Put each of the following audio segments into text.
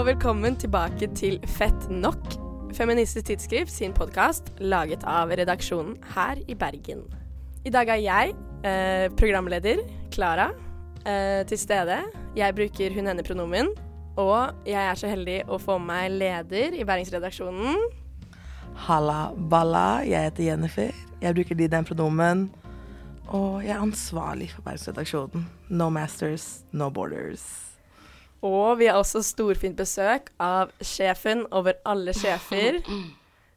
og velkommen tilbake til Fett nok, Feministisk Tidsskrift sin podkast laget av redaksjonen her i Bergen. I dag er jeg, eh, programleder Klara, eh, til stede. Jeg bruker hun-henne-pronomen. Og jeg er så heldig å få med meg leder i Bergensredaksjonen. Halla balla, jeg heter Jennifer. Jeg bruker de den pronomen. Og jeg er ansvarlig for Bergensredaksjonen. No masters, no borders. Og vi har også storfint besøk av sjefen over alle sjefer.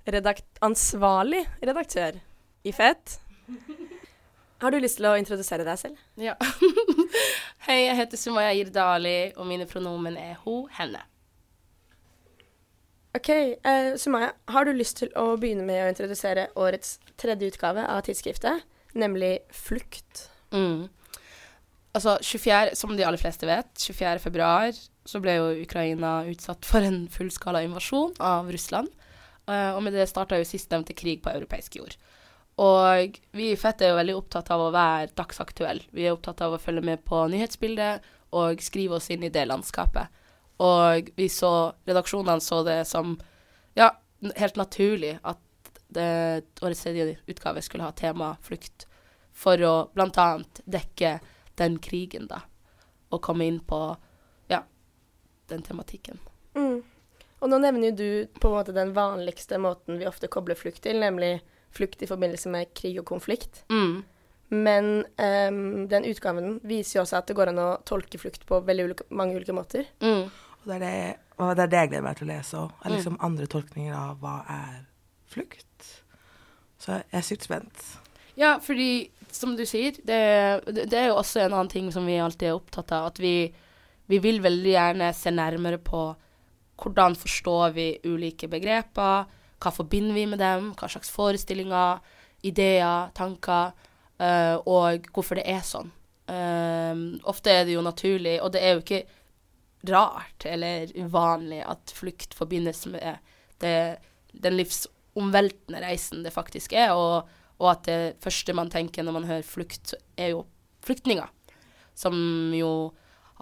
Redakt ansvarlig redaktør i Fett. Har du lyst til å introdusere deg selv? Ja. Hei, jeg heter Sumaya Irdali, og mine pronomen er ho, henne. OK, eh, Sumaya. Har du lyst til å begynne med å introdusere årets tredje utgave av tidsskriftet, nemlig Flukt? Mm. Altså, 24, som de aller fleste vet, 24. februar så ble jo Ukraina utsatt for en fullskala invasjon av Russland. Uh, og med det starta jo sistnevnte krig på europeisk jord. Og vi i Fett er jo veldig opptatt av å være dagsaktuelle. Vi er opptatt av å følge med på nyhetsbildet og skrive oss inn i det landskapet. Og vi så Redaksjonene så det som ja, helt naturlig at det, årets tredje utgave skulle ha tema flukt, for å bl.a. dekke den krigen, da. Og komme inn på ja, den tematikken. Mm. Og nå nevner jo du på en måte den vanligste måten vi ofte kobler flukt til, nemlig flukt i forbindelse med krig og konflikt. Mm. Men um, den utgaven viser jo også at det går an å tolke flukt på veldig ulike, mange ulike måter. Mm. Og det er det, og det er det jeg gleder meg til å lese òg. Liksom andre tolkninger av hva er flukt. Så jeg er sykt spent. Ja, fordi som du sier, det, det, er jo også en annen ting som vi alltid er opptatt av. At vi, vi vil veldig gjerne se nærmere på hvordan forstår vi ulike begreper. Hva forbinder vi med dem? Hva slags forestillinger, ideer, tanker? Uh, og hvorfor det er sånn. Uh, ofte er det jo naturlig, og det er jo ikke rart eller uvanlig at flukt forbindes med det, den livsomveltende reisen det faktisk er, og, og, at det første man tenker når man hører flukt, er jo flyktninger. Som jo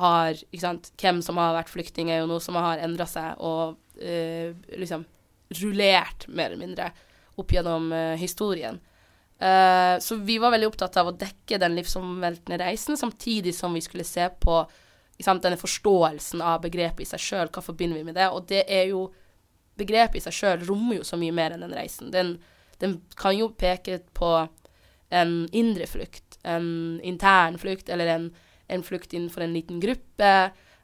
har ikke sant, Hvem som har vært flyktning, er jo noe som har endra seg og eh, liksom rullert, mer eller mindre, opp gjennom eh, historien. Eh, så vi var veldig opptatt av å dekke den livsomveltende reisen, samtidig som vi skulle se på sant, denne forståelsen av begrepet i seg sjøl. Hva forbinder vi med det? Og det er jo Begrepet i seg sjøl rommer jo så mye mer enn den reisen. Den, den kan jo peke på en indre flukt, en intern flukt, eller en, en flukt innenfor en liten gruppe.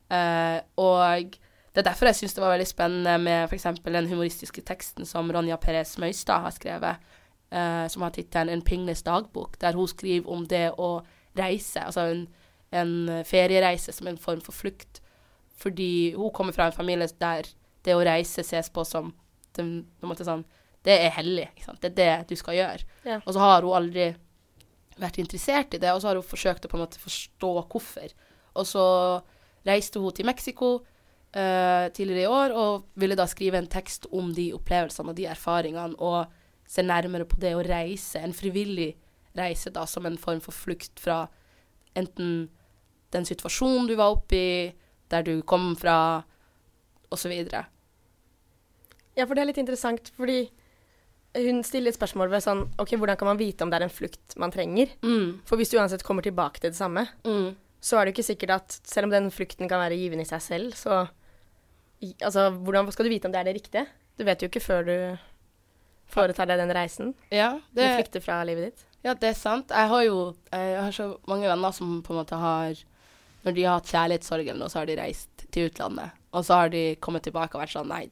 Eh, og det er derfor jeg syns det var veldig spennende med f.eks. den humoristiske teksten som Ronja Perez Møystad har skrevet, eh, som har tittelen 'En pingles dagbok', der hun skriver om det å reise, altså en, en feriereise som en form for flukt. Fordi hun kommer fra en familie der det å reise ses på som den, på sånn, det er hellig. Det er det du skal gjøre. Ja. Og så har hun aldri vært interessert i det, og så har hun forsøkt å på en måte forstå hvorfor. Og så reiste hun til Mexico uh, tidligere i år og ville da skrive en tekst om de opplevelsene og de erfaringene, og se nærmere på det å reise, en frivillig reise da, som en form for flukt fra enten den situasjonen du var oppe i, der du kom fra, osv. Ja, for det er litt interessant, fordi hun stiller et spørsmål ved sånn OK, hvordan kan man vite om det er en flukt man trenger? Mm. For hvis du uansett kommer tilbake til det samme, Mm. så er det jo ikke sikkert at selv om den flukten kan være givende i seg selv, så Altså, hvordan skal du vite om det er det riktige? Du vet jo ikke før du foretar deg den reisen. Ja, Du flykter fra livet ditt. ja, det er sant. Jeg har jo jeg har så mange venner som på en måte har Når de har hatt kjærlighetssorg eller noe, så har de reist til utlandet. Og så har de kommet tilbake og vært sånn Nei,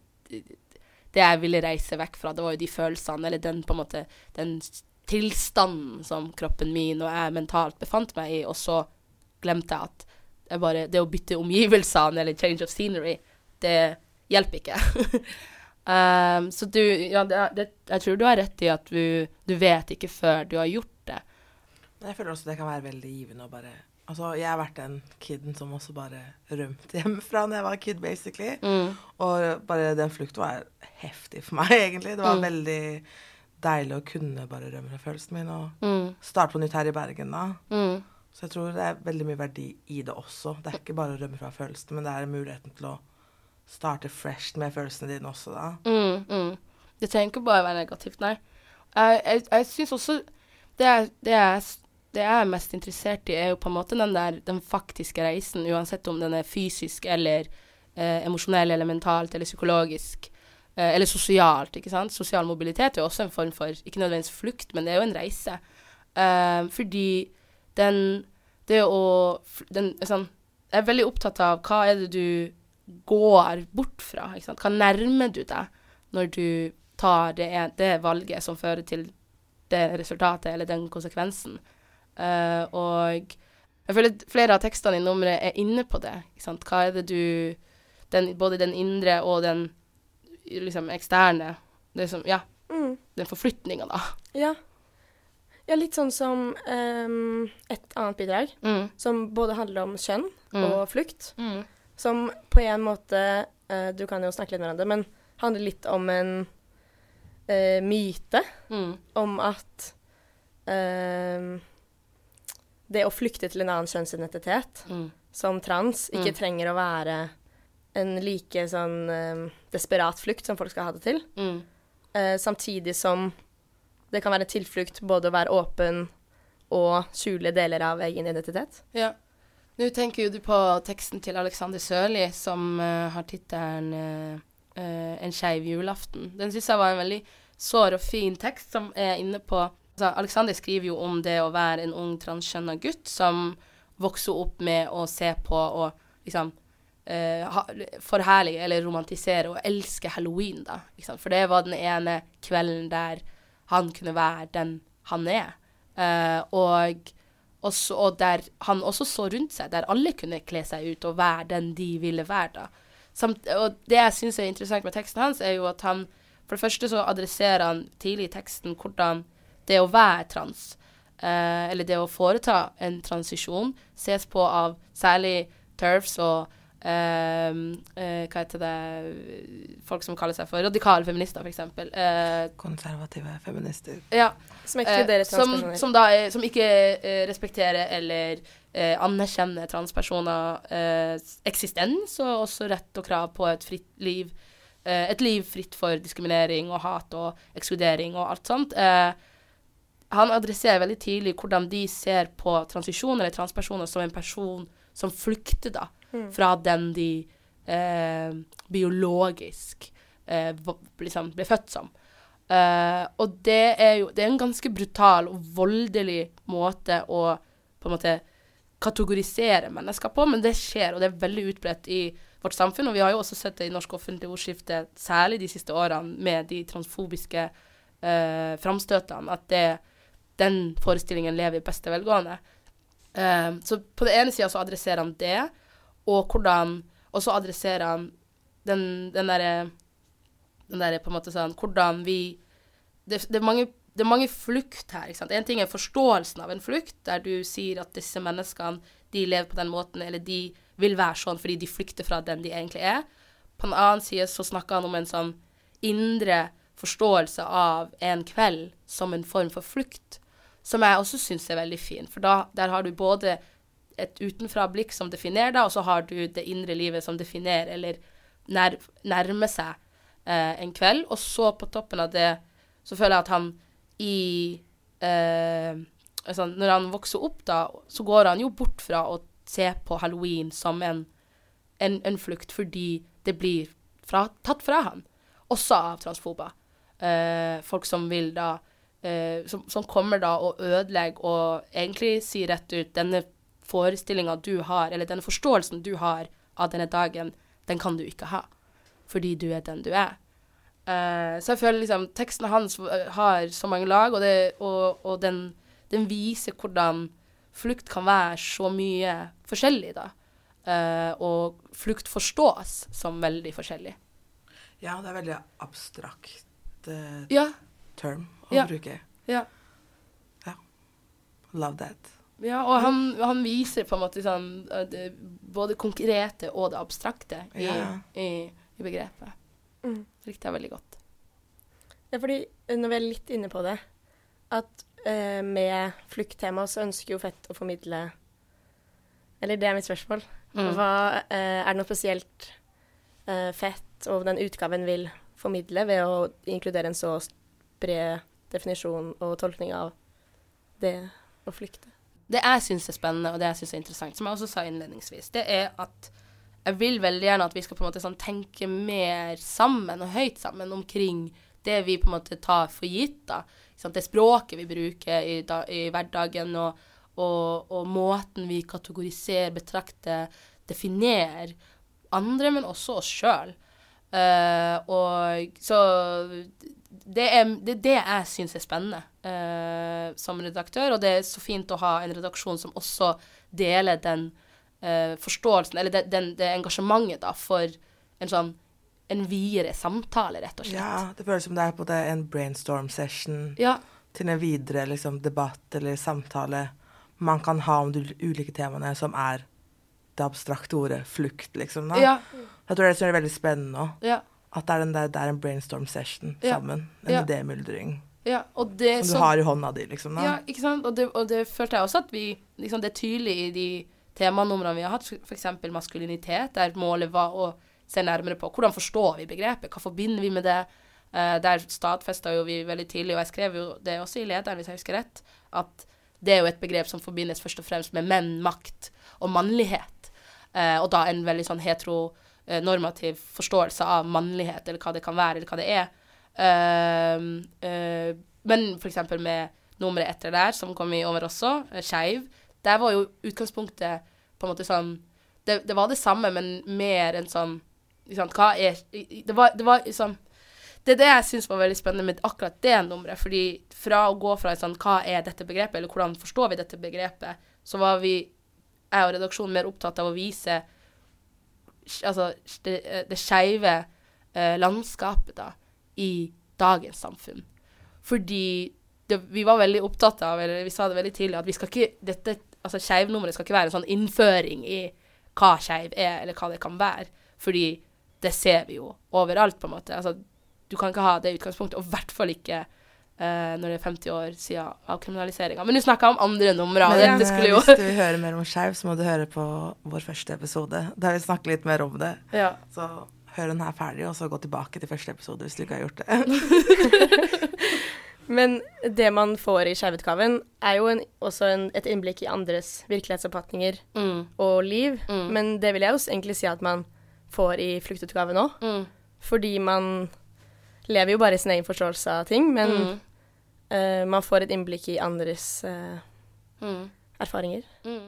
det jeg ville reise vekk fra, det var jo de følelsene, eller den på en måte den tilstanden som kroppen min og jeg mentalt befant meg i, og så glemte jeg at jeg bare, det å bytte omgivelsene eller change of scenery, det hjelper ikke. um, så du Ja, det, det, jeg tror du har rett i at du, du vet ikke før du har gjort det. Men jeg føler også det kan være veldig givende å bare Altså, jeg har vært den kiden som også bare rømte hjemmefra når jeg var kid, basically. Mm. Og bare den flukten var heftig for meg, egentlig. Det var Mm. veldig deilig å kunne bare rømme fra følelsen min og Mm. starte på nytt her i Bergen da. Mm. Så jeg tror det er veldig mye verdi i det også. Det er ikke bare å rømme fra følelsene, men det er muligheten til å starte fresh med følelsene dine også, da. Mm, mm. Det trenger ikke bare å være negativt, nei. Jeg, jeg, jeg syns også det er, det, jeg, det jeg er mest interessert i, er jo på en måte den der den faktiske reisen, uansett om den er fysisk eller eh, emosjonell eller mentalt eller psykologisk. Eh, eller sosialt, ikke sant. Sosial mobilitet er jo også en form for Ikke nødvendigvis flukt, men det er jo en reise. Eh, fordi den Det å den, sånn, Jeg er veldig opptatt av hva er det du går bort fra? Ikke sant? Hva nærmer du deg når du tar det, det valget som fører til det resultatet eller den konsekvensen? Uh, og jeg føler at flere av tekstene i nummeret er inne på det. Hva er det du den, Både den indre og den liksom eksterne det som, Ja, Mm. den forflytninga, da. Ja. ja, litt sånn som um, et annet bidrag, Mm. som både handler om kjønn Mm. og flukt. Mm. Som på en måte uh, Du kan jo snakke litt med hverandre, men handler litt om en uh, myte Mm. om at ehm, det å flykte til en annen kjønnsidentitet Mm. som trans ikke Mm. trenger å være en like sånn eh, desperat flukt som folk skal ha det til. Mm. Eh, samtidig som det kan være tilflukt både å være åpen og skjule deler av egen identitet. Ja. Nå tenker jo du på teksten til Alexander Sørli, som uh, har tittelen uh, eh, 'En skeiv julaften'. Den syns jeg var en veldig sår og fin tekst, som er inne på altså, Alexander skriver jo om det å være en ung transkjønna gutt som vokser opp med å se på og liksom uh, forherlige eller romantisere og elske halloween, da. For det var den ene kvelden der han kunne være den han er. Uh, og, også, og der han også så rundt seg, der alle kunne kle seg ut og være den de ville være, da. Samt, og det jeg syns er interessant med teksten hans, er jo at han For det første så adresserer han tidlig i teksten hvordan det å være trans, eh, eller det å foreta en transisjon, ses på av særlig TERFs og eh, eh, Hva heter det Folk som kaller seg for radikale feminister, f.eks. Uh, Konservative feminister. ja, Som Eh, som, som, da som ikke eh, respekterer eller eh, anerkjenner transpersoner eh, eksistens, og også rett og krav på et fritt liv. Eh, et liv fritt for diskriminering og hat og ekskludering og alt sånt. Eh, han adresserer veldig tidlig hvordan de ser på transisjon eller transpersoner som en person som flykter da, Mm. fra den de eh, biologisk eh, liksom ble født som. Eh, og det er jo Det er en ganske brutal og voldelig måte å på en måte kategorisere mennesker på, men det skjer, og det er veldig utbredt i vårt samfunn. Og vi har jo også sett det i norsk offentlig ordskifte, særlig de siste årene, med de transfobiske eh, framstøtene, at det, den forestillingen lever i beste velgående. Um, så på den ene sida så adresserer han det, og hvordan Og så adresserer han den, den derre Den derre på en måte sånn Hvordan vi det, det, er mange, det er mange flukt her. ikke sant? En ting er forståelsen av en flukt, der du sier at disse menneskene de lever på den måten, eller de vil være sånn fordi de flykter fra den de egentlig er. På den annen side så snakker han om en sånn indre forståelse av en kveld som en form for flukt, som jeg også syns er veldig fin. For da, der har du både et utenfra-blikk som definerer deg, og så har du det indre livet som definerer, eller nær, nærmer seg eh, en kveld. Og så på toppen av det så føler jeg at han i eh, altså Når han vokser opp, da, så går han jo bort fra å se på halloween som en, en, en flukt, fordi det blir fra, tatt fra han. Også av transfober. Eh, folk som vil da eh, som, som kommer da og ødelegger og egentlig sier rett ut denne forestillinga du har, eller denne forståelsen du har av denne dagen, den kan du ikke ha. Fordi du er den du er. Eh, så jeg føler liksom teksten hans eh, har så mange lag, og, det, og, og den, den viser hvordan flukt kan være så mye forskjellig, da. Uh, og flukt forstås som veldig forskjellig. Ja, det er veldig abstrakt Uh, Ja, term å Ja. bruke. ja. Love that. Ja, og han, han viser på en måte sånn eh, det, både konkrete og det abstrakte i, Ja. i, i begrepet. Mm. Det likte jeg veldig godt. Ja, fordi eh, når vi er litt inne på det, at eh, med flukttema så ønsker jo Fett å formidle Eller det er mitt spørsmål. Mm. Hva, eh, er det noe spesielt eh, Fett og den utgaven vil formidle ved å inkludere en så bred definisjon og tolkning av det å flykte. Det jeg syns er spennende, og det jeg syns er interessant, som jeg også sa innledningsvis, det er at jeg vil veldig gjerne at vi skal på en måte sånn tenke mer sammen og høyt sammen omkring det vi på en måte tar for gitt. da. Det språket vi bruker i, da, i hverdagen, og, og, og, måten vi kategoriserer, betrakter, definerer andre, men også oss sjøl. Uh, eh, og så det er det, det jeg syns er spennende uh, som redaktør, og det er så fint å ha en redaksjon som også deler den uh, forståelsen, eller det, den, det engasjementet da, for en sånn en videre samtale, rett og slett. Ja, det føles som det er på det en brainstorm session ja. til en videre liksom, debatt eller samtale man kan ha om de ulike temaene, som er det abstrakte ordet flukt, liksom. Da. Ja. Jeg tror det er veldig spennende òg. Ja. At det er, der, det er, en brainstorm session sammen. En ja. idémyldring. Ja, som du så, har i hånda di, liksom. Da. Ja, ikke sant. Og det, og det, følte jeg også at vi liksom, Det er tydelig i de temanumrene vi har hatt, f.eks. maskulinitet, der målet var å se nærmere på hvordan forstår vi begrepet, hva forbinder vi med det. Uh, der stadfesta jo vi veldig tidlig, og jeg skrev jo det også i lederen, hvis jeg husker rett, at det er jo et begrep som forbindes først og fremst med menn, makt og mannlighet. Uh, og da en veldig sånn hetero Eh, normativ forståelse av mannlighet, eller hva det kan være, eller hva det er. Uh, uh, men f.eks. med nummeret etter der, som kom i over også, uh, Skeiv, der var jo utgangspunktet på en måte sånn Det, det var det samme, men mer enn sånn liksom, Hva er Det var, det var liksom det er det jeg syns var veldig spennende med akkurat det nummeret. fordi fra å gå fra en sånn Hva er dette begrepet, eller hvordan forstår vi dette begrepet, så var vi, jeg og redaksjonen, mer opptatt av å vise altså, det, eh, det skeive eh, landskapet da, i dagens samfunn. Fordi det, vi var veldig opptatt av, eller vi sa det veldig tidlig, at vi skal ikke dette, altså Skeivnummeret skal ikke være en sånn innføring i hva skeiv er, eller hva det kan være. Fordi det ser vi jo overalt, på en måte. Altså, du kan ikke ha det utgangspunktet, og i hvert fall ikke Uh, når det er 50 år siden av kriminaliseringa. Men du snakka om andre nummer av det, jo... Hvis du vil høre mer om skeiv, så må du høre på vår første episode. Der vi snakker litt mer om det. Ja. Så hør den her ferdig, og så gå tilbake til første episode hvis du ikke har gjort det. Men det man får i Skeivutgaven, er jo en, også en, et innblikk i andres virkelighetsoppfatninger mm. og liv. Mm. Men det vil jeg jo egentlig si at man får i Fluktutgaven òg. Mm. Fordi man lever jo bare i sin egen forståelse av ting, men mm. uh, man får et innblikk i andres uh, mm. erfaringer. Mm.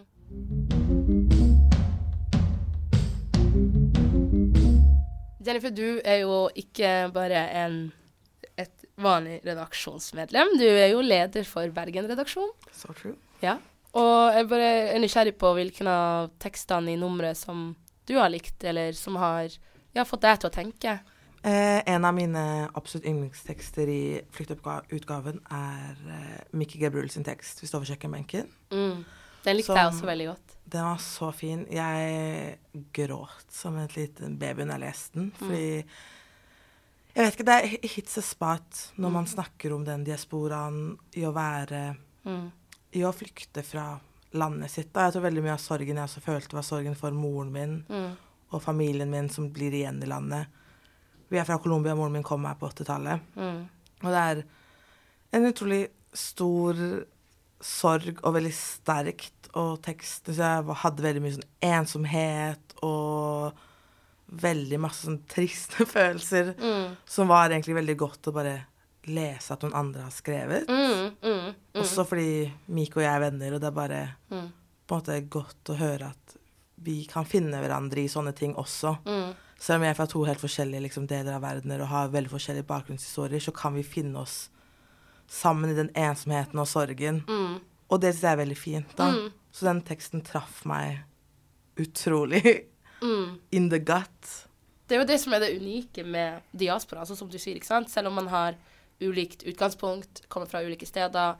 Jennifer, du er jo ikke bare en, et vanlig redaksjonsmedlem. Du er jo leder for Bergen-redaksjon. So true. Ja. Og jeg bare er nysgjerrig på hvilken av tekstene i nummeret som du har likt, eller som har ja, fått deg til å tenke. Eh, en av mine absolutt yndlingstekster i Flyktutgaven er eh, Mikki Gabriel sin tekst 'Vi står ved kjøkkenbenken'. Mm. Den likte som, jeg også veldig godt. Den var så fin. Jeg gråt som en liten baby når jeg leste den. Mm. Fordi mm. Jeg vet ikke, det er hits a spot når man snakker om den diasporaen i å være mm. I å flykte fra landet sitt. Da. Jeg tror veldig mye av sorgen jeg også følte, var sorgen for moren min mm. og familien min som blir igjen i landet. Vi er fra Colombia, moren min kom her på 80-tallet. Mm. Og det er en utrolig stor sorg og veldig sterkt. Og teksten så jeg hadde veldig mye sånn ensomhet og veldig masse sånn triste følelser. Mm. Som var egentlig veldig godt å bare lese at noen andre har skrevet. Mm, mm, mm. Også fordi Mik og jeg er venner, og det er bare mm. på en måte godt å høre at vi kan finne hverandre i sånne ting også. Mm. Selv om jeg er fra to helt forskjellige liksom, deler av verdener og har veldig forskjellige bakgrunnshistorier, så kan vi finne oss sammen i den ensomheten og sorgen. Mm. Og det syns jeg er veldig fint. da. Mm. Så den teksten traff meg utrolig mm. in the gut. Det er jo det som er det unike med diaspora, altså som du sier. ikke sant? Selv om man har ulikt utgangspunkt, kommer fra ulike steder,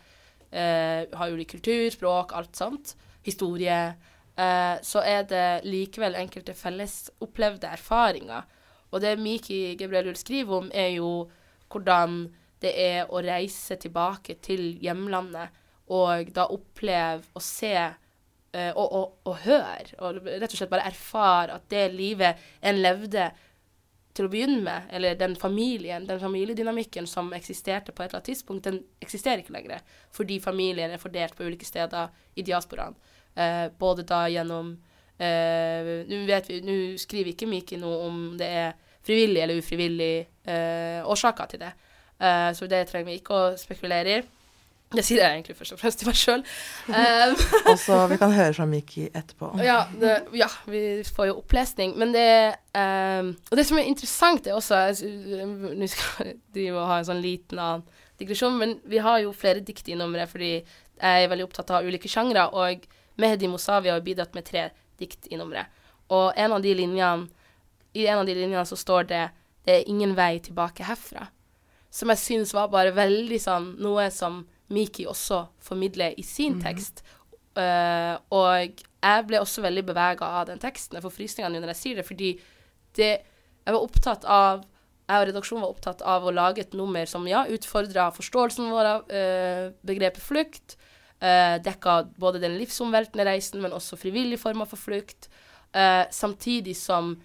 eh, har ulik kultur, språk, alt sånt, historie eh, så er det likevel enkelte fellesopplevde erfaringer. Og det Miki Gebrelul skriver om, er jo hvordan det er å reise tilbake til hjemlandet og da oppleve og se uh, og, og, og, høre, og rett og slett bare erfare at det livet en levde til å begynne med, eller den familien, den familiedynamikken som eksisterte på et eller annet tidspunkt, den eksisterer ikke lenger. Fordi familier er fordelt på ulike steder i diasporaen. Eh, både da gjennom eh, Nå vet vi, nå skriver ikke Miki noe om det er frivillig eller ufrivillig eh, årsaker til det. Eh, så det trenger vi ikke å spekulere i. Det sier jeg egentlig først og fremst til meg sjøl. Og så vi kan høre fra Miki etterpå. ja, det, ja, vi får jo opplesning. Men det um, Og det som er interessant, er også Nå skal jeg drive og ha en sånn liten annen digresjon, men vi har jo flere dikt i nummeret fordi jeg er veldig opptatt av ulike sjangre, og Mehdi Mosavi har bidratt med tre dikt i nummeret. Og en av de linjene i en av de linjene så står det 'Det er ingen vei tilbake herfra'. Som jeg syns var bare veldig sånn noe som Miki også formidler i sin tekst. Uh, og jeg ble også veldig bevega av den teksten. Jeg får frysninger når jeg sier det, fordi det Jeg var opptatt av jeg og redaksjonen var opptatt av å lage et nummer som ja, utfordra forståelsen vår av uh, begrepet flukt. Uh, dekka både den livsomveltende reisen, men også frivillige former for flukt. Uh, samtidig som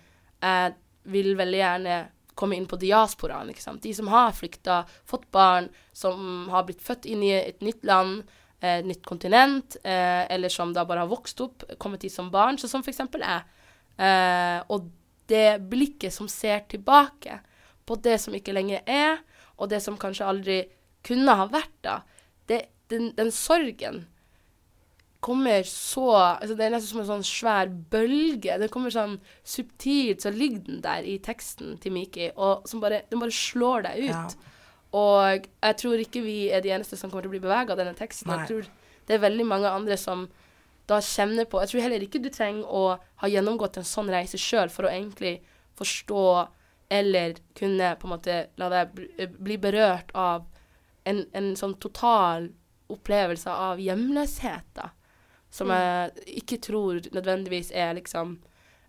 jeg vil veldig gjerne komme inn på diasporaen. ikke sant? De som har flykta, fått barn, som har blitt født inn i et nytt land, eh, et nytt kontinent, uh, eller som da bare har vokst opp, kommet hit som barn, sånn som eksempel jeg. Eh, og det blikket som ser tilbake på det som ikke lenger er, og det som kanskje aldri kunne ha vært da, det, den, den sorgen kommer så altså Det er nesten som en sånn svær bølge. Den kommer sånn subtilt, så ligger den der i teksten til Miki, og som bare, den bare slår deg ut. Ja. Og jeg tror ikke vi er de eneste som kommer til å bli bevega av denne teksten. Nei. Jeg tror det er veldig mange andre som da kjenner på Jeg tror heller ikke du trenger å ha gjennomgått en sånn reise sjøl for å egentlig forstå eller kunne på en måte la deg bli- bli berørt av en, en sånn total opplevelse av hjemløshet, da. Som jeg ikke tror nødvendigvis er liksom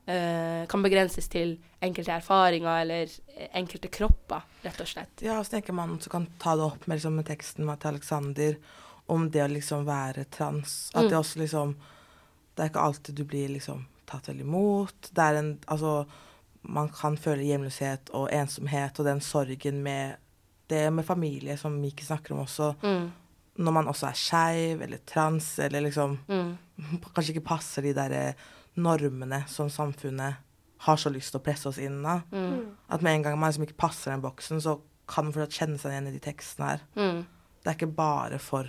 uh, Kan begrenses til enkelte erfaringer eller eh, enkelte kropper, rett og slett. Ja, så tenker man så kan ta det opp med, liksom, med teksten med til Alexander om det å liksom være trans. At Mm. det også liksom Det er ikke alltid du blir liksom tatt vel imot. Det er en Altså, man kan føle hjemløshet og ensomhet og den sorgen med det med familie, som Miki snakker om også. Mm, Når man også er skeiv eller trans eller liksom mm, kanskje ikke passer de der eh, normene som samfunnet har så lyst til å presse oss inn av. mm, At med en gang man liksom ikke passer den boksen, så kan man fortsatt kjenne seg igjen i de tekstene her. mm, Det er ikke bare for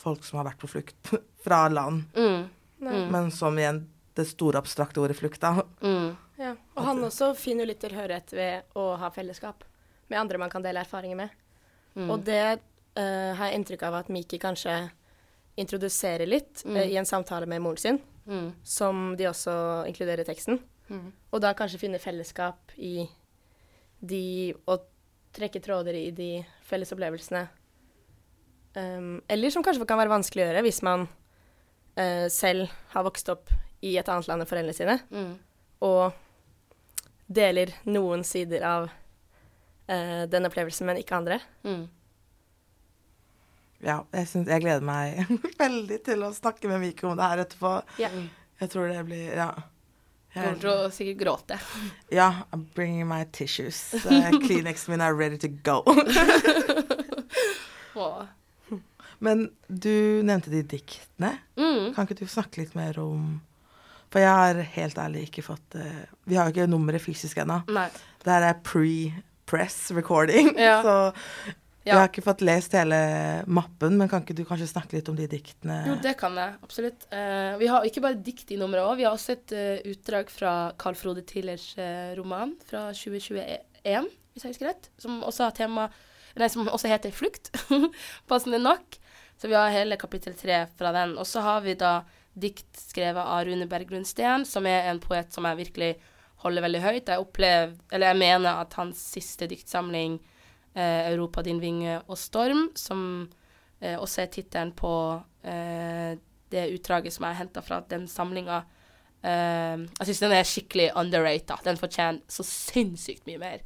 folk som har vært på flukt fra land, mm, Mm. men som igjen det store abstrakte ordet flukt, da. mm, Ja. Og han også finner jo litt tilhørighet ved å ha fellesskap med andre man kan dele erfaringer med. mm. Og det eh, har jeg inntrykk av at Miki kanskje introduserer litt Mm. uh, i en samtale med moren sin, mm, som de også inkluderer i teksten. mm, Og da kanskje finne fellesskap i de Og trekke tråder i de felles opplevelsene. Um, eller som kanskje kan være vanskelig å gjøre hvis man uh, selv har vokst opp i et annet land enn foreldrene sine, mm, og deler noen sider av uh, den opplevelsen, men ikke andre. mm. Ja, jeg, synes, jeg gleder meg veldig til å snakke med Miki om det her etterpå. Ja. Jeg tror det blir Ja. Kommer til å sikkert gråte. ja, I'm bringing my tissues. Uh, min er ready to go. Men du nevnte de diktene. Mm. Kan ikke du snakke litt mer om For jeg har helt ærlig ikke fått uh, Vi har jo ikke nummeret fysisk ennå. Det her er pre-press recording. Ja. Så jeg har ikke fått lest hele mappen, men kan ikke du kanskje snakke litt om de diktene? Jo, det kan jeg. Absolutt. Uh, vi har ikke bare dikt i nummeret òg, vi har også et uh, utdrag fra Carl Frode Tillers uh, roman fra 2021, hvis jeg husker rett, som også har tema Nei, som også heter 'Flukt', passende nok. Så vi har hele kapittel tre fra den. Og så har vi da dikt skrevet av Rune Berglund Steen, som er en poet som jeg virkelig holder veldig høyt. Jeg opplever, eller jeg mener at hans siste diktsamling, 'Europa, din vinge og storm', som eh, også er tittelen på eh, det utdraget som jeg har henta fra den samlinga. Eh, jeg syns den er skikkelig underrated. Den fortjener så sinnssykt mye mer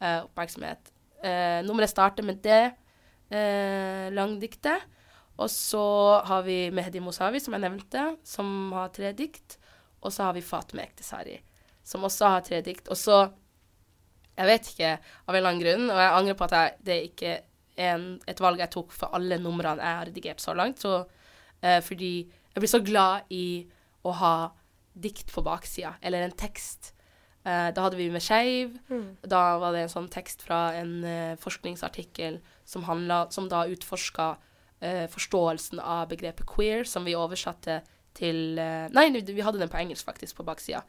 eh, oppmerksomhet. Eh, nummeret starter med det eh, langdiktet. Og så har vi Mehdi Mosavi, som jeg nevnte, som har tre dikt. Og så har vi Fatme Ektesari, som også har tre dikt. Og så Jeg vet ikke, av en eller annen grunn, og jeg angrer på at jeg, det er ikke en, et valg jeg tok for alle numrene jeg har redigert så langt. Så, eh, fordi jeg blir så glad i å ha dikt på baksida, eller en tekst. Eh, da hadde vi med Skeiv. Da var det en sånn tekst fra en eh, forskningsartikkel som, handla, som da utforska forståelsen av begrepet queer, som vi oversatte til Nei, vi hadde den på engelsk, faktisk, på baksida.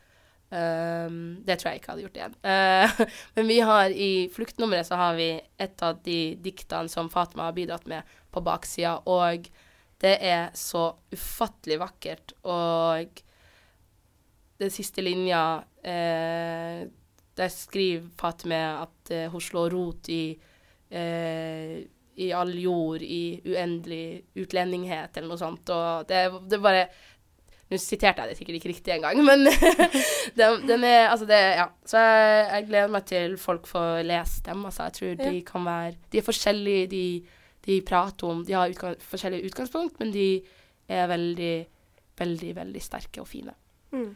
Um, det tror jeg ikke hadde gjort igjen. Uh, men vi har i Fluktnummeret så har vi et av de diktene som Fatima har bidratt med på baksida, og det er så ufattelig vakkert. Og den siste linja uh, Der skriver Fatima at uh, hun slår rot i i all jord, i uendelig utlendinghet, eller noe sånt. Og det, det bare nå siterte jeg det sikkert ikke riktig engang, men den, den, er Altså, det Ja. Så jeg, jeg, gleder meg til folk får lese dem. Altså, jeg tror de kan være De er forskjellige, de, de prater om De har utgang, forskjellige utgangspunkt, men de er veldig, veldig, veldig sterke og fine. Mm.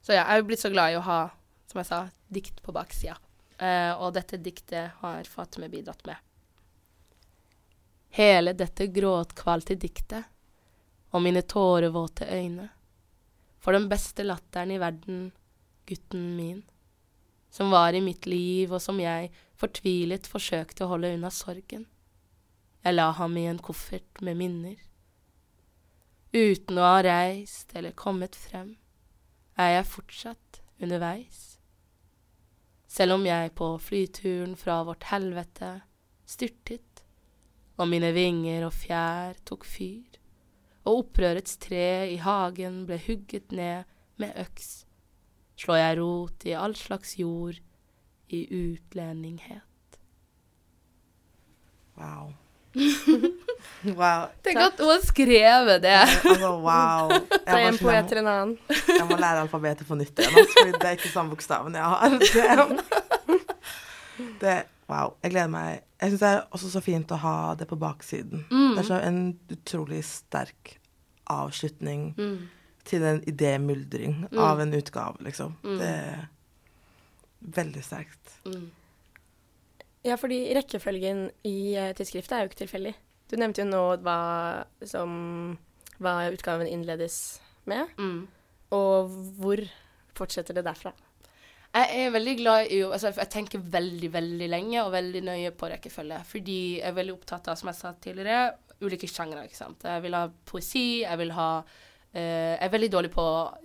Så ja, jeg er blitt så glad i å ha, som jeg sa, dikt på baksida. Uh, og dette diktet har Fatime bidratt med. Hele dette gråtkvalte diktet og mine tårevåte øyne. For den beste latteren i verden, gutten min, som var i mitt liv, og som jeg fortvilet forsøkte å holde unna sorgen. Jeg la ham i en koffert med minner. Uten å ha reist eller kommet frem, er jeg fortsatt underveis. Selv om jeg på flyturen fra vårt helvete styrtet, og mine vinger og fjær tok fyr og opprørets tre i hagen ble hugget ned med øks, slår jeg rot i all slags jord i utlendinghet. Wow. wow. Tenk at hun har skrevet det. altså, wow. Fra en poet til en annen. jeg må lære alfabetet på nytt igjen, altså, for det er ikke samme bokstaven jeg har. Det, det, wow. Jeg gleder meg jeg syns det er også så fint å ha det på baksiden. Mm. Det er så en utrolig sterk avslutning mm. til en idémyldring mm. av en utgave, liksom. Mm. Det er veldig sterkt. Mm. Ja, fordi rekkefølgen i uh, tidsskriftet er jo ikke tilfeldig. Du nevnte jo nå hva som hva utgaven innledes med. Mm. Og hvor fortsetter det derfra? Jeg er veldig glad i altså Jeg tenker veldig, veldig lenge og veldig nøye på rekkefølge. Fordi jeg er veldig opptatt av, som jeg sa tidligere, ulike sjangre. ikke sant? Jeg vil ha poesi, jeg vil ha uh, Jeg er veldig dårlig på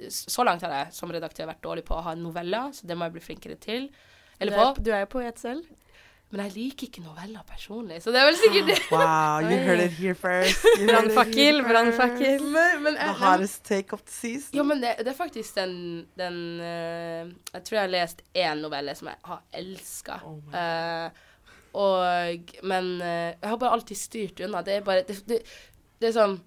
Så langt har jeg som redaktør vært dårlig på å ha noveller, så det må jeg bli flinkere til. Eller du er, på. Du er jo poet selv. Men jeg liker ikke noveller personlig, så det er vel sikkert det. wow, you heard it here first. Brannfakkel, brannfakkel. The hardest take of the season. Jo, men det, det er faktisk den, den uh, Jeg tror jeg har lest én novelle som jeg har elska. Oh uh, og Men uh, jeg har bare alltid styrt unna. Det er bare Det, det, det er sånn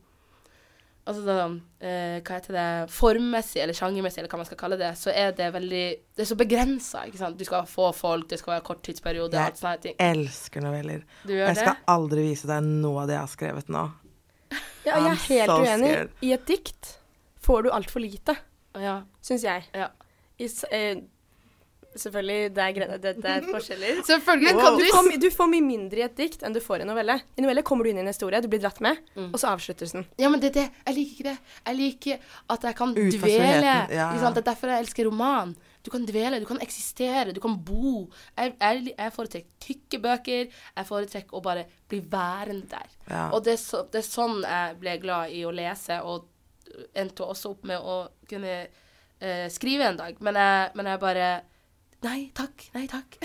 altså sånn, eh, hva heter det, formmessig eller sjangermessig, eller hva man skal kalle det, så er det veldig Det er så begrensa, ikke sant. Du skal få folk, det skal være korttidsperiode, jeg alt sånne ting. Jeg elsker noveller. Du gjør jeg skal aldri vise deg noe av det jeg har skrevet nå. Ja, jeg er helt uenig. I et dikt får du altfor lite, ja. syns jeg. Ja. I, eh, Selvfølgelig, det er, greit, det, det er forskjeller. Selvfølgelig wow. du, får, du, får, mye mindre i et dikt enn du får i en novelle. I novelle kommer du inn i en historie, du blir dratt med, mm. og så avsluttes den. Ja, men det er det. Jeg liker ikke det. Jeg liker at jeg kan dvele. Ja. Det er derfor jeg elsker roman. Du kan dvele, du kan eksistere, du kan bo. Jeg, jeg, jeg foretrekker tykke bøker. Jeg foretrekker å bare bli værende der. Ja. Og det er, så, det er, sånn jeg ble glad i å lese, og endte også opp med å kunne uh, skrive en dag. Men jeg, men jeg bare Nei takk, nei takk.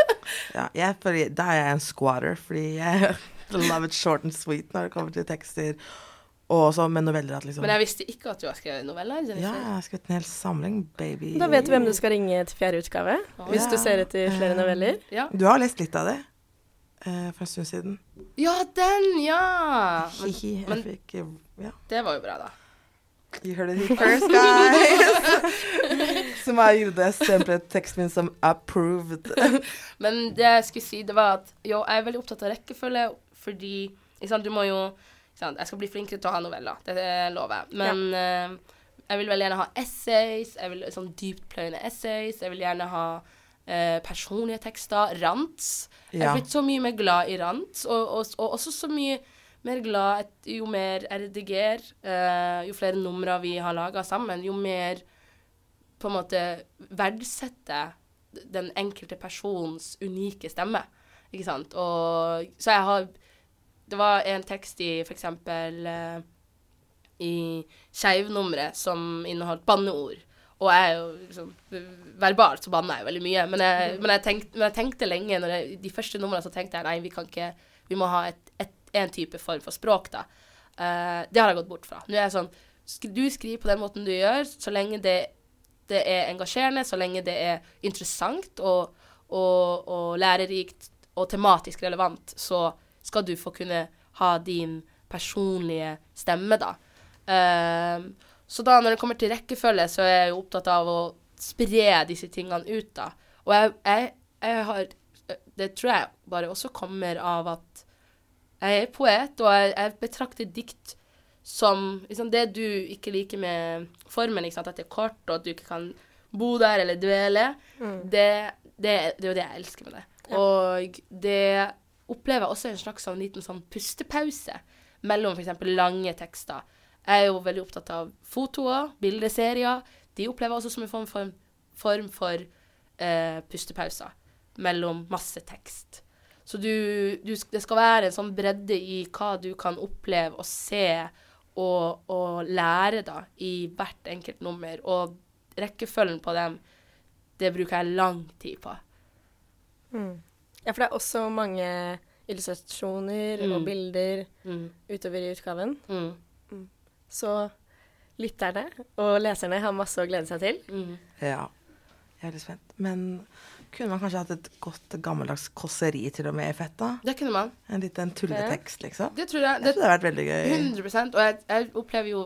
ja, jeg, fordi, da er jeg en squatter, fordi jeg love it short and sweet når det kommer til tekster. Og også med noveller. At liksom Men jeg visste ikke at du har skrevet noveller? Jennifer. Ja, jeg har skrevet en hel samling, baby. Da vet du hvem du skal ringe til fjerde utgave, oh. hvis ja. du ser etter flere noveller. Ja. Du har lest litt av det uh, for en stund siden. Ja, den, ja! Men, men fikk, ja. det var jo bra, da. You heard it first, guys. som jeg gjorde stemplet teksten min som 'approved'. Men det jeg skulle si, det var at jo, jeg er veldig opptatt av rekkefølge, fordi sant, du må jo sant, Jeg skal bli flinkere til å ha noveller, det lover jeg. Men ja. uh, jeg vil veldig gjerne ha essays, jeg vil sånn dyptpløyende essays. Jeg vil gjerne ha uh, personlige tekster, rants. Jeg Ja. er blitt så mye mer glad i rants, og, og, og også så mye mer glad jo mer jeg redigerer, uh, jo flere numre vi har laga sammen, jo mer på en måte verdsette den enkelte persons unike stemme. Ikke sant? Og så jeg har Det var en tekst i for eksempel eh, i Skeivnummeret som inneholdt banneord. Og jeg er jo liksom Verbalt så banner jeg jo veldig mye. Men jeg, men jeg, tenkte, men jeg tenkte lenge når jeg, De første numrene så tenkte jeg nei, vi kan ikke Vi må ha et, et, en type form for språk, da. Uh, det har jeg gått bort fra. Nå er jeg sånn Du skriver på den måten du gjør, så lenge det, det er engasjerende, så lenge det er interessant og, og, og lærerikt og tematisk relevant, så skal du få kunne ha din personlige stemme, da. Um, så da når det kommer til rekkefølge, så er jeg opptatt av å spre disse tingene ut, da. Og jeg, jeg, jeg har Det tror jeg bare også kommer av at jeg er poet, og jeg, jeg betrakter dikt som liksom, det du ikke liker med formen, sant? at det er kort, og at du ikke kan bo der eller dvele, det, det, det er jo det jeg elsker med det. Og det opplever jeg også en slags sånn liten sånn pustepause mellom f.eks. lange tekster. Jeg er jo veldig opptatt av fotoer, bildeserier. De opplever jeg også som en form for, form for eh, pustepauser mellom masse tekst. Så du, du, det skal være en sånn bredde i hva du kan oppleve og se og, å, lære da, i hvert enkelt nummer. Og rekkefølgen på dem, det bruker jeg lang tid på. Mm. Ja, for det er også mange illustrasjoner og Mm. bilder Mm. utover i utgaven. Mm. Så lytterne og leserne har masse å glede seg til. Mm. Ja. Jeg er litt spent. Men kunne man kanskje hatt et godt gammeldags kåseri til og med i fett, da? Det kunne man. En liten tulletekst, liksom? Det tror jeg. Jeg Det, tror det hadde vært veldig gøy. 100 Og jeg, jeg opplever jo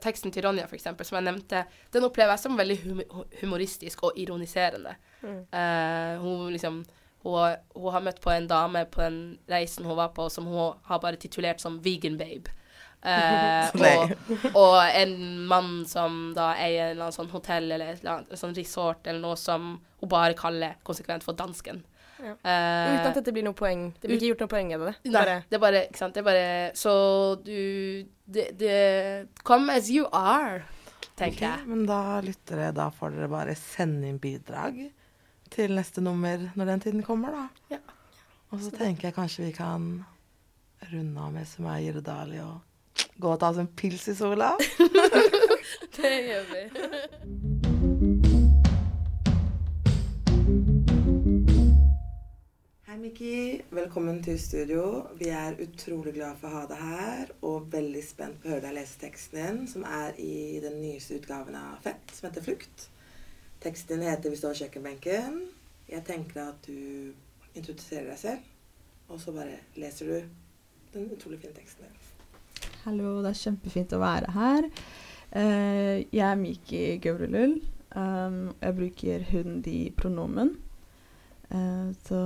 teksten til Ronja, eksempel, som jeg nevnte, den opplever jeg som veldig hum humoristisk og ironiserende. Eh, hun liksom hun, har- hun har møtt på en dame på den reisen hun var på, som hun har bare titulert som vegan babe. Eh, og, og en mann som da eier en eller annen sånn hotell eller et eller annet sånn resort eller noe som hun bare kaller konsekvent for dansken. Ja. Eh, Uten at dette blir noe poeng. Det blir ikke gjort noe poeng av det. Nei, Bare, det er bare Ikke sant. Det er bare Så du Det, det Come as you are, tenker okay, jeg. Men da, lyttere, da får dere bare sende inn bidrag til neste nummer når den tiden kommer, da. Ja. Og så tenker jeg kanskje vi kan runde av med Sumaya Jirdali og gå og ta oss en pils i sola. Det gjør vi. Hei, Mikki. Velkommen til studio. Vi er utrolig glad for å ha deg her, og veldig spent på å høre deg lese teksten din, som er i den nyeste utgaven av Fett, som heter Flukt. Teksten din heter 'Vi står i kjøkkenbenken'. Jeg tenker at du introduserer deg selv, og så bare leser du den utrolig fine teksten din. Hallo, det er kjempefint å være her. Uh, jeg er Miki Gaurulull. Um, jeg bruker hun, de pronomen. Uh, så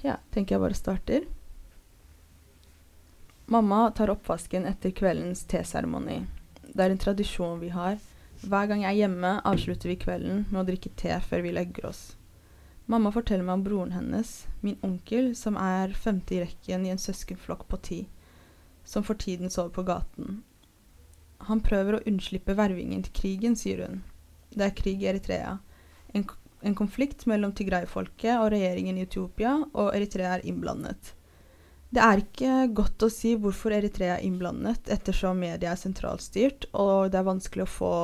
ja, tenker jeg bare starter. Mamma tar oppvasken etter kveldens teseremoni. Det er en tradisjon vi har. Hver gang jeg er hjemme, avslutter vi kvelden med å drikke te før vi legger oss. Mamma forteller meg om broren hennes, min onkel, som er femte i rekken i en søskenflokk på ti som for tiden sover på gaten. Han prøver å unnslippe vervingen til krigen, sier hun. Det er krig i Eritrea. En, en konflikt mellom Tigray-folket og regjeringen i Etiopia, og Eritrea er innblandet. Det er ikke godt å si hvorfor Eritrea er innblandet, ettersom media er sentralstyrt, og det er vanskelig å få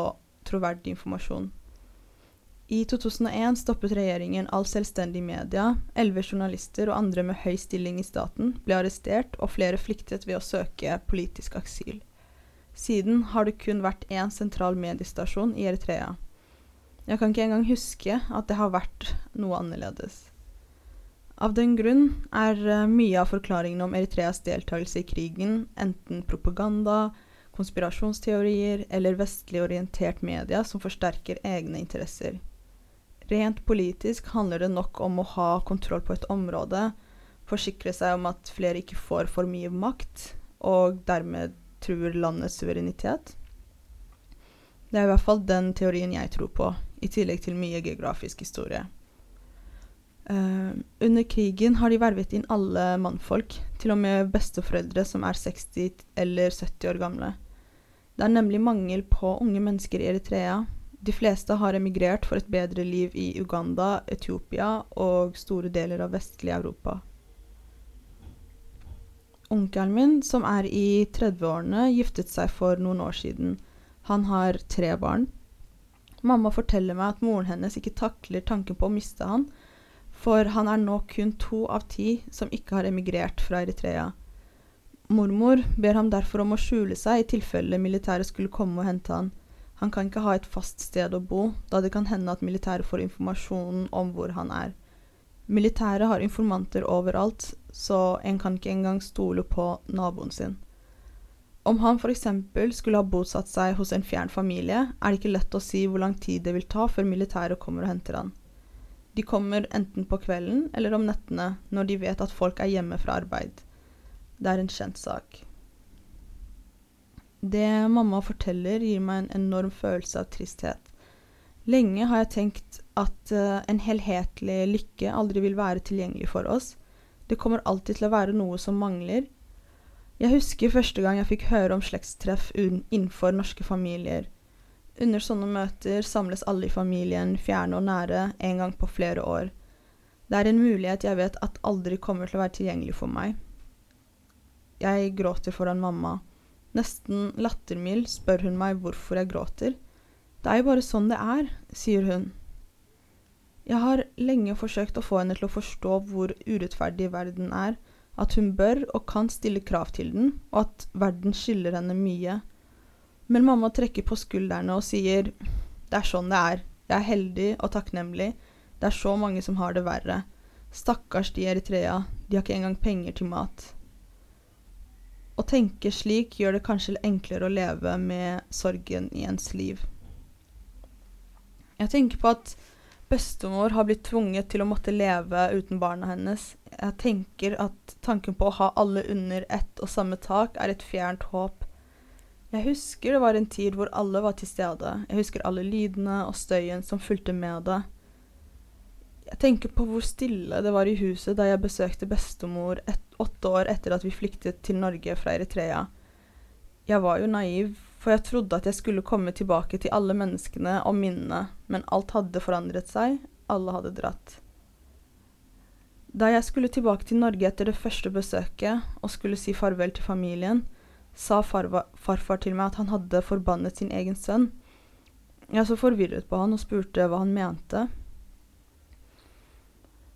troverdig informasjon. I 2001 stoppet regjeringen all selvstendig media. Elleve journalister og andre med høy stilling i staten ble arrestert, og flere flyktet ved å søke politisk aksil. Siden har det kun vært én sentral mediestasjon i Eritrea. Jeg kan ikke engang huske at det har vært noe annerledes. Av den grunn er eh, mye av forklaringene om Eritreas deltakelse i krigen enten propaganda, konspirasjonsteorier eller vestlig orientert media som forsterker egne interesser. Rent politisk handler det nok om å ha kontroll på et område, forsikre seg om at flere ikke får for mye makt, og dermed truer landets suverenitet. Det er i hvert fall den teorien jeg tror på, i tillegg til mye geografisk historie. Uh, under krigen har de vervet inn alle mannfolk, til og med besteforeldre som er 60 eller 70 år gamle. Det er nemlig mangel på unge mennesker i Eritrea. De fleste har emigrert for et bedre liv i Uganda, Etiopia og store deler av vestlig Europa. Onkelen min, som er i 30-årene, giftet seg for noen år siden. Han har tre barn. Mamma forteller meg at moren hennes ikke takler tanken på å miste han, for han er nå kun to av ti som ikke har emigrert fra Eritrea. Mormor ber ham derfor om å skjule seg i tilfelle militæret skulle komme og hente han. Han kan ikke ha et fast sted å bo, da det kan hende at militæret får informasjonen om hvor han er. Militæret har informanter overalt, så en kan ikke engang stole på naboen sin. Om han f.eks. skulle ha bosatt seg hos en fjern familie, er det ikke lett å si hvor lang tid det vil ta før militæret kommer og henter han. De kommer enten på kvelden eller om nettene, når de vet at folk er hjemme fra arbeid. Det er en kjent sak. Det mamma forteller, gir meg en enorm følelse av tristhet. Lenge har jeg tenkt at uh, en helhetlig lykke aldri vil være tilgjengelig for oss. Det kommer alltid til å være noe som mangler. Jeg husker første gang jeg fikk høre om slektstreff innenfor norske familier. Under sånne møter samles alle i familien, fjerne og nære, en gang på flere år. Det er en mulighet jeg vet at aldri kommer til å være tilgjengelig for meg. Jeg gråter foran mamma. Nesten lattermild spør hun meg hvorfor jeg gråter. Det er jo bare sånn det er, sier hun. Jeg har lenge forsøkt å få henne til å forstå hvor urettferdig verden er, at hun bør og kan stille krav til den, og at verden skylder henne mye. Men mamma trekker på skuldrene og sier det er sånn det er, jeg er heldig og takknemlig, det er så mange som har det verre. Stakkars de i Eritrea, de har ikke engang penger til mat. Å tenke slik gjør det kanskje enklere å leve med sorgen i ens liv. Jeg tenker på at bestemor har blitt tvunget til å måtte leve uten barna hennes. Jeg tenker at tanken på å ha alle under ett og samme tak er et fjernt håp. Jeg husker det var en tid hvor alle var til stede. Jeg husker alle lydene og støyen som fulgte med det. Jeg tenker på hvor stille det var i huset da jeg besøkte bestemor et, åtte år etter at vi flyktet til Norge fra Eritrea. Jeg var jo naiv, for jeg trodde at jeg skulle komme tilbake til alle menneskene og minnene, men alt hadde forandret seg, alle hadde dratt. Da jeg skulle tilbake til Norge etter det første besøket og skulle si farvel til familien, sa farva, farfar til meg at han hadde forbannet sin egen sønn. Jeg så forvirret på han og spurte hva han mente.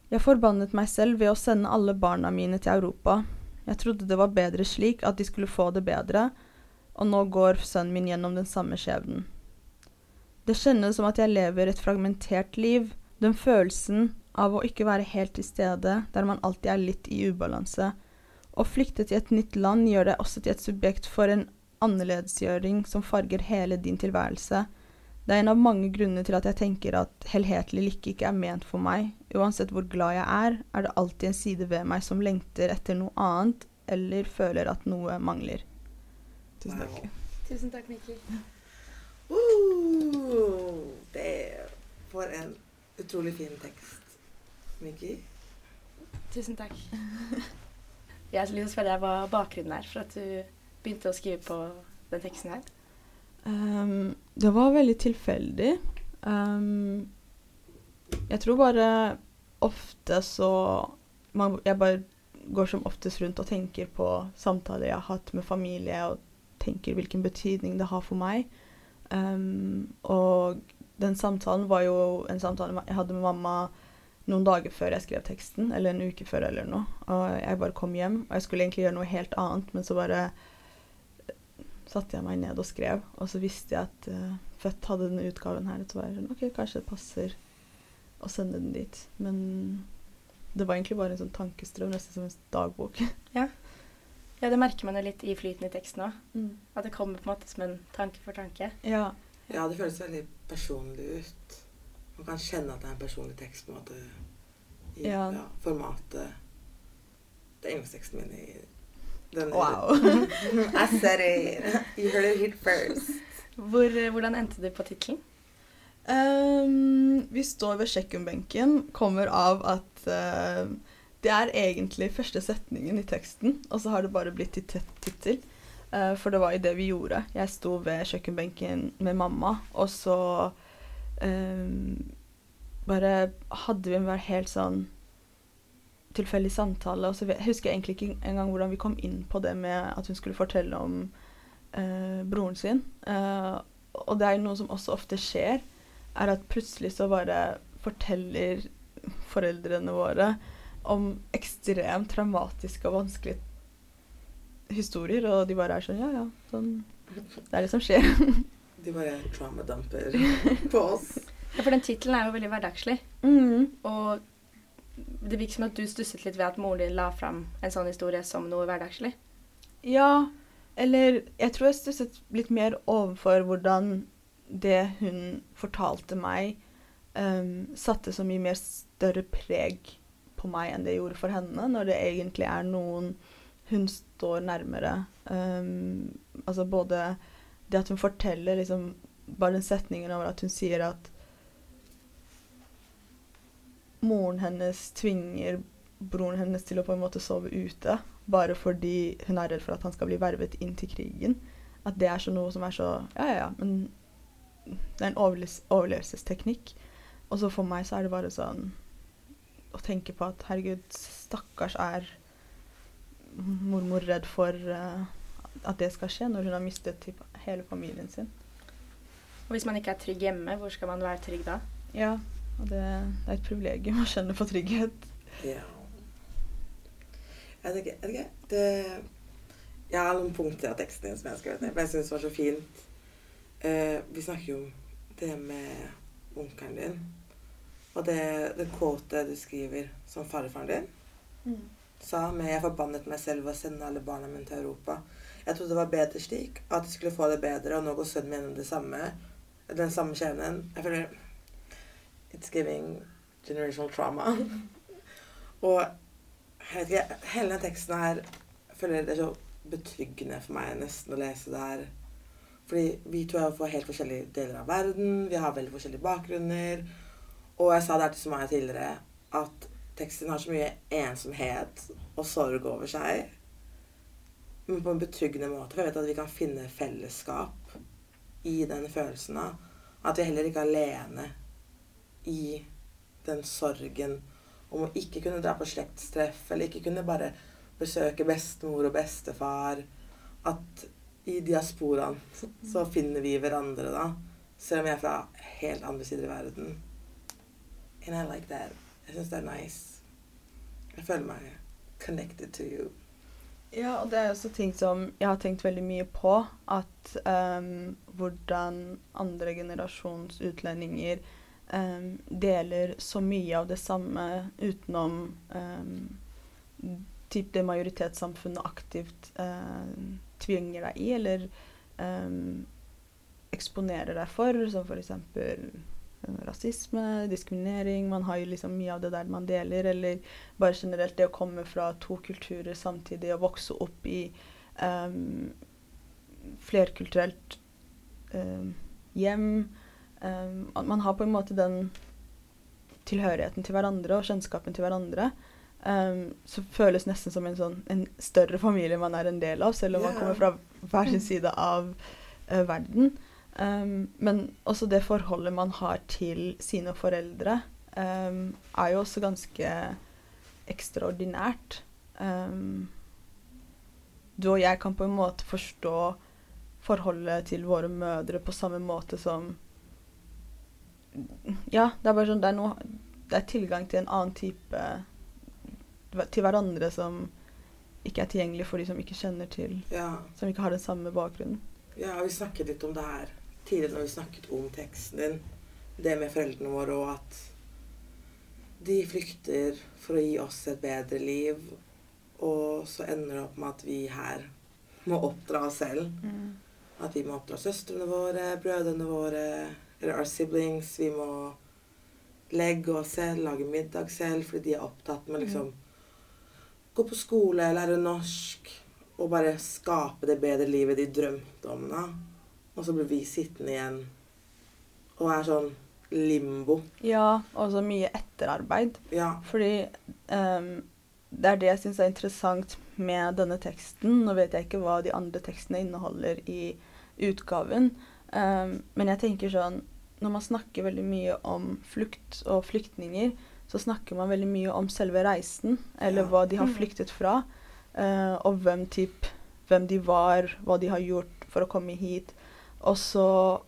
Jeg forbannet meg selv ved å sende alle barna mine til Europa. Jeg trodde det var bedre slik, at de skulle få det bedre, og nå går sønnen min gjennom den samme skjebnen. Det kjennes som at jeg lever et fragmentert liv, den følelsen av å ikke være helt til stede, der man alltid er litt i ubalanse. Å flykte til et nytt land gjør deg også til et subjekt for en annerledesgjøring som farger hele din tilværelse. Det er en av mange grunner til at jeg tenker at helhetlig lykke ikke er ment for meg. Uansett hvor glad jeg er, er det alltid en side ved meg som lengter etter noe annet, eller føler at noe mangler. Tusen takk. Wow. Tusen takk, Mikkel. Uh, det er for en utrolig fin tekst, Mikkel. Tusen takk. Jeg har lyst til å spørre deg hva bakgrunnen er for at du begynte å skrive på den teksten her. Um, det var veldig tilfeldig. Um, jeg tror bare ofte så man, Jeg bare går som oftest rundt og tenker på samtaler jeg har hatt med familie, og tenker hvilken betydning det har for meg. Um, og den samtalen var jo en samtale jeg hadde med mamma noen dager før jeg skrev teksten, eller en uke før eller noe. Og jeg bare kom hjem, og jeg skulle egentlig gjøre noe helt annet, men så bare satte jeg meg ned og skrev. Og så visste jeg at uh, Født hadde denne utgaven her, og så var jeg sånn OK, kanskje det passer å sende den dit. Men det var egentlig bare en sånn tankestrøm, nesten som en dagbok. Ja, det merker man jo litt i flyten i teksten òg. Mm. At det kommer på en måte som en tanke for tanke. Ja. Ja, det føles veldig personlig ut. Man kan kjenne at det er en personlig tekst på en måte. I Ja. ja, formatet. Det er engelskteksten min i denne Wow. I said it. You heard it here first. Hvor, eh, hvordan endte du på tittelen? Ehm, vi står ved kjøkkenbenken, kommer av at uh, det er egentlig første setningen i teksten, og så har det bare blitt til tittel. Uh, for det var jo det vi gjorde. Jeg sto ved kjøkkenbenken med mamma, og så um, bare hadde vi en helt sånn tilfeldig samtale. Og så husker jeg egentlig ikke engang hvordan vi kom inn på det med at hun skulle fortelle om uh, broren sin. Uh, og det er jo noe som også ofte skjer, er at plutselig så bare forteller foreldrene våre om ekstremt traumatiske og vanskelige historier, og de bare er sånn Ja, ja, sånn Det er det som skjer. De bare traumadumper på oss. Ja, for den tittelen er jo veldig hverdagslig. Mm. Og det virker som at du stusset litt ved at moren din la fram en sånn historie som noe hverdagslig. Ja, eller jeg tror jeg stusset litt mer overfor hvordan det hun fortalte meg, um, satte så mye mer større preg på meg enn det gjorde for henne, når det egentlig er noen hun står nærmere. Um, altså både det at hun forteller liksom Bare den setningen over at hun sier at moren hennes tvinger broren hennes til å på en måte sove ute bare fordi hun er redd for at han skal bli vervet inn til krigen. At det er så noe som er så Ja, ja, ja, men det er en overlevelsesteknikk. Og så for meg så er det bare sånn å tenke på at herregud, stakkars er mormor redd for uh, at det skal skje når hun har mistet typ, hele familien sin. Og hvis man ikke er trygg hjemme, hvor skal man være trygg da? Ja, og det, det er et privilegium å kjenne på trygghet. Ja. Jeg ikke, jeg vet. Det, jeg har noen punkter av teksten din som jeg har skrevet ned, for jeg syns det var så fint. Eh, vi snakker jo om det med onkelen din. Og det, det kåte du skriver som farfaren din sa med 'Jeg forbannet meg selv ved å sende alle barna mine til Europa'. Jeg trodde det var bedre slik, at de skulle få det bedre, og nå går sønnen min gjennom det samme. Den samme skjebnen. Jeg føler It's giving generational trauma. og jeg vet ikke, hele den teksten her føler det er så betryggende for meg nesten å lese det her. Fordi vi to er fra helt forskjellige deler av verden. Vi har veldig forskjellige bakgrunner. Og jeg sa det her til Sumaya tidligere, at teksten har så mye ensomhet og sorg over seg. Men på en betryggende måte. For jeg vet at vi kan finne fellesskap i den følelsen av at vi heller ikke er alene i den sorgen om å ikke kunne dra på slektstreff, eller ikke kunne bare besøke bestemor og bestefar. At i diasporaen så finner vi hverandre, da. Selv om jeg er fra helt andre sider i verden. And I like that. Jeg syns det er nice. Jeg føler meg connected to you. Ja, og det er også ting som jeg har tenkt veldig mye på. At um, hvordan andre generasjons utlendinger um, deler så mye av det samme utenom um, typ det majoritetssamfunnet aktivt ehm, tvinger deg i, eller um, eksponerer deg for, som f.eks. rasisme, diskriminering. Man har jo liksom mye av det der man deler, eller bare generelt det å komme fra to kulturer samtidig og vokse opp i um, flerkulturelt um, hjem. Man har på en måte den tilhørigheten til hverandre og kjennskapen til hverandre. Um, så føles nesten som en, sånn, en større familie man er en del av, selv om man kommer fra hver sin side av uh, verden. Um, men også det forholdet man har til sine foreldre, um, er jo også ganske ekstraordinært. Du og jeg kan på en måte forstå forholdet til våre mødre på samme måte som Ja, det er bare sånn Det er, noe, det er tilgang til en annen type Til hverandre som ikke er tilgjengelig for de som ikke kjenner til Ja. Som ikke har den samme bakgrunnen. Ja, vi snakket litt om det her tidligere når vi snakket om teksten din. Det med foreldrene våre og at de flykter for å gi oss et bedre liv. Og så ender det opp med at vi her må oppdra oss selv. At vi må oppdra søstrene våre, brødrene våre, eller our siblings. Vi må legge oss selv, lage middag selv, fordi de er opptatt med liksom gå på skole, lære norsk og bare skape det bedre livet de drømte om. da. Og så blir vi sittende igjen og er sånn limbo. Ja, og så mye etterarbeid. Ja. Fordi um, det er det jeg syns er interessant med denne teksten. Nå vet jeg ikke hva de andre tekstene inneholder i utgaven, um, men jeg tenker sånn Når man snakker veldig mye om flukt og flyktninger, så snakker man veldig mye om selve reisen, eller Ja. hva de har Mhm. flyktet fra, Uh, og hvem, typ, hvem de var, hva de har gjort for å komme hit. Og så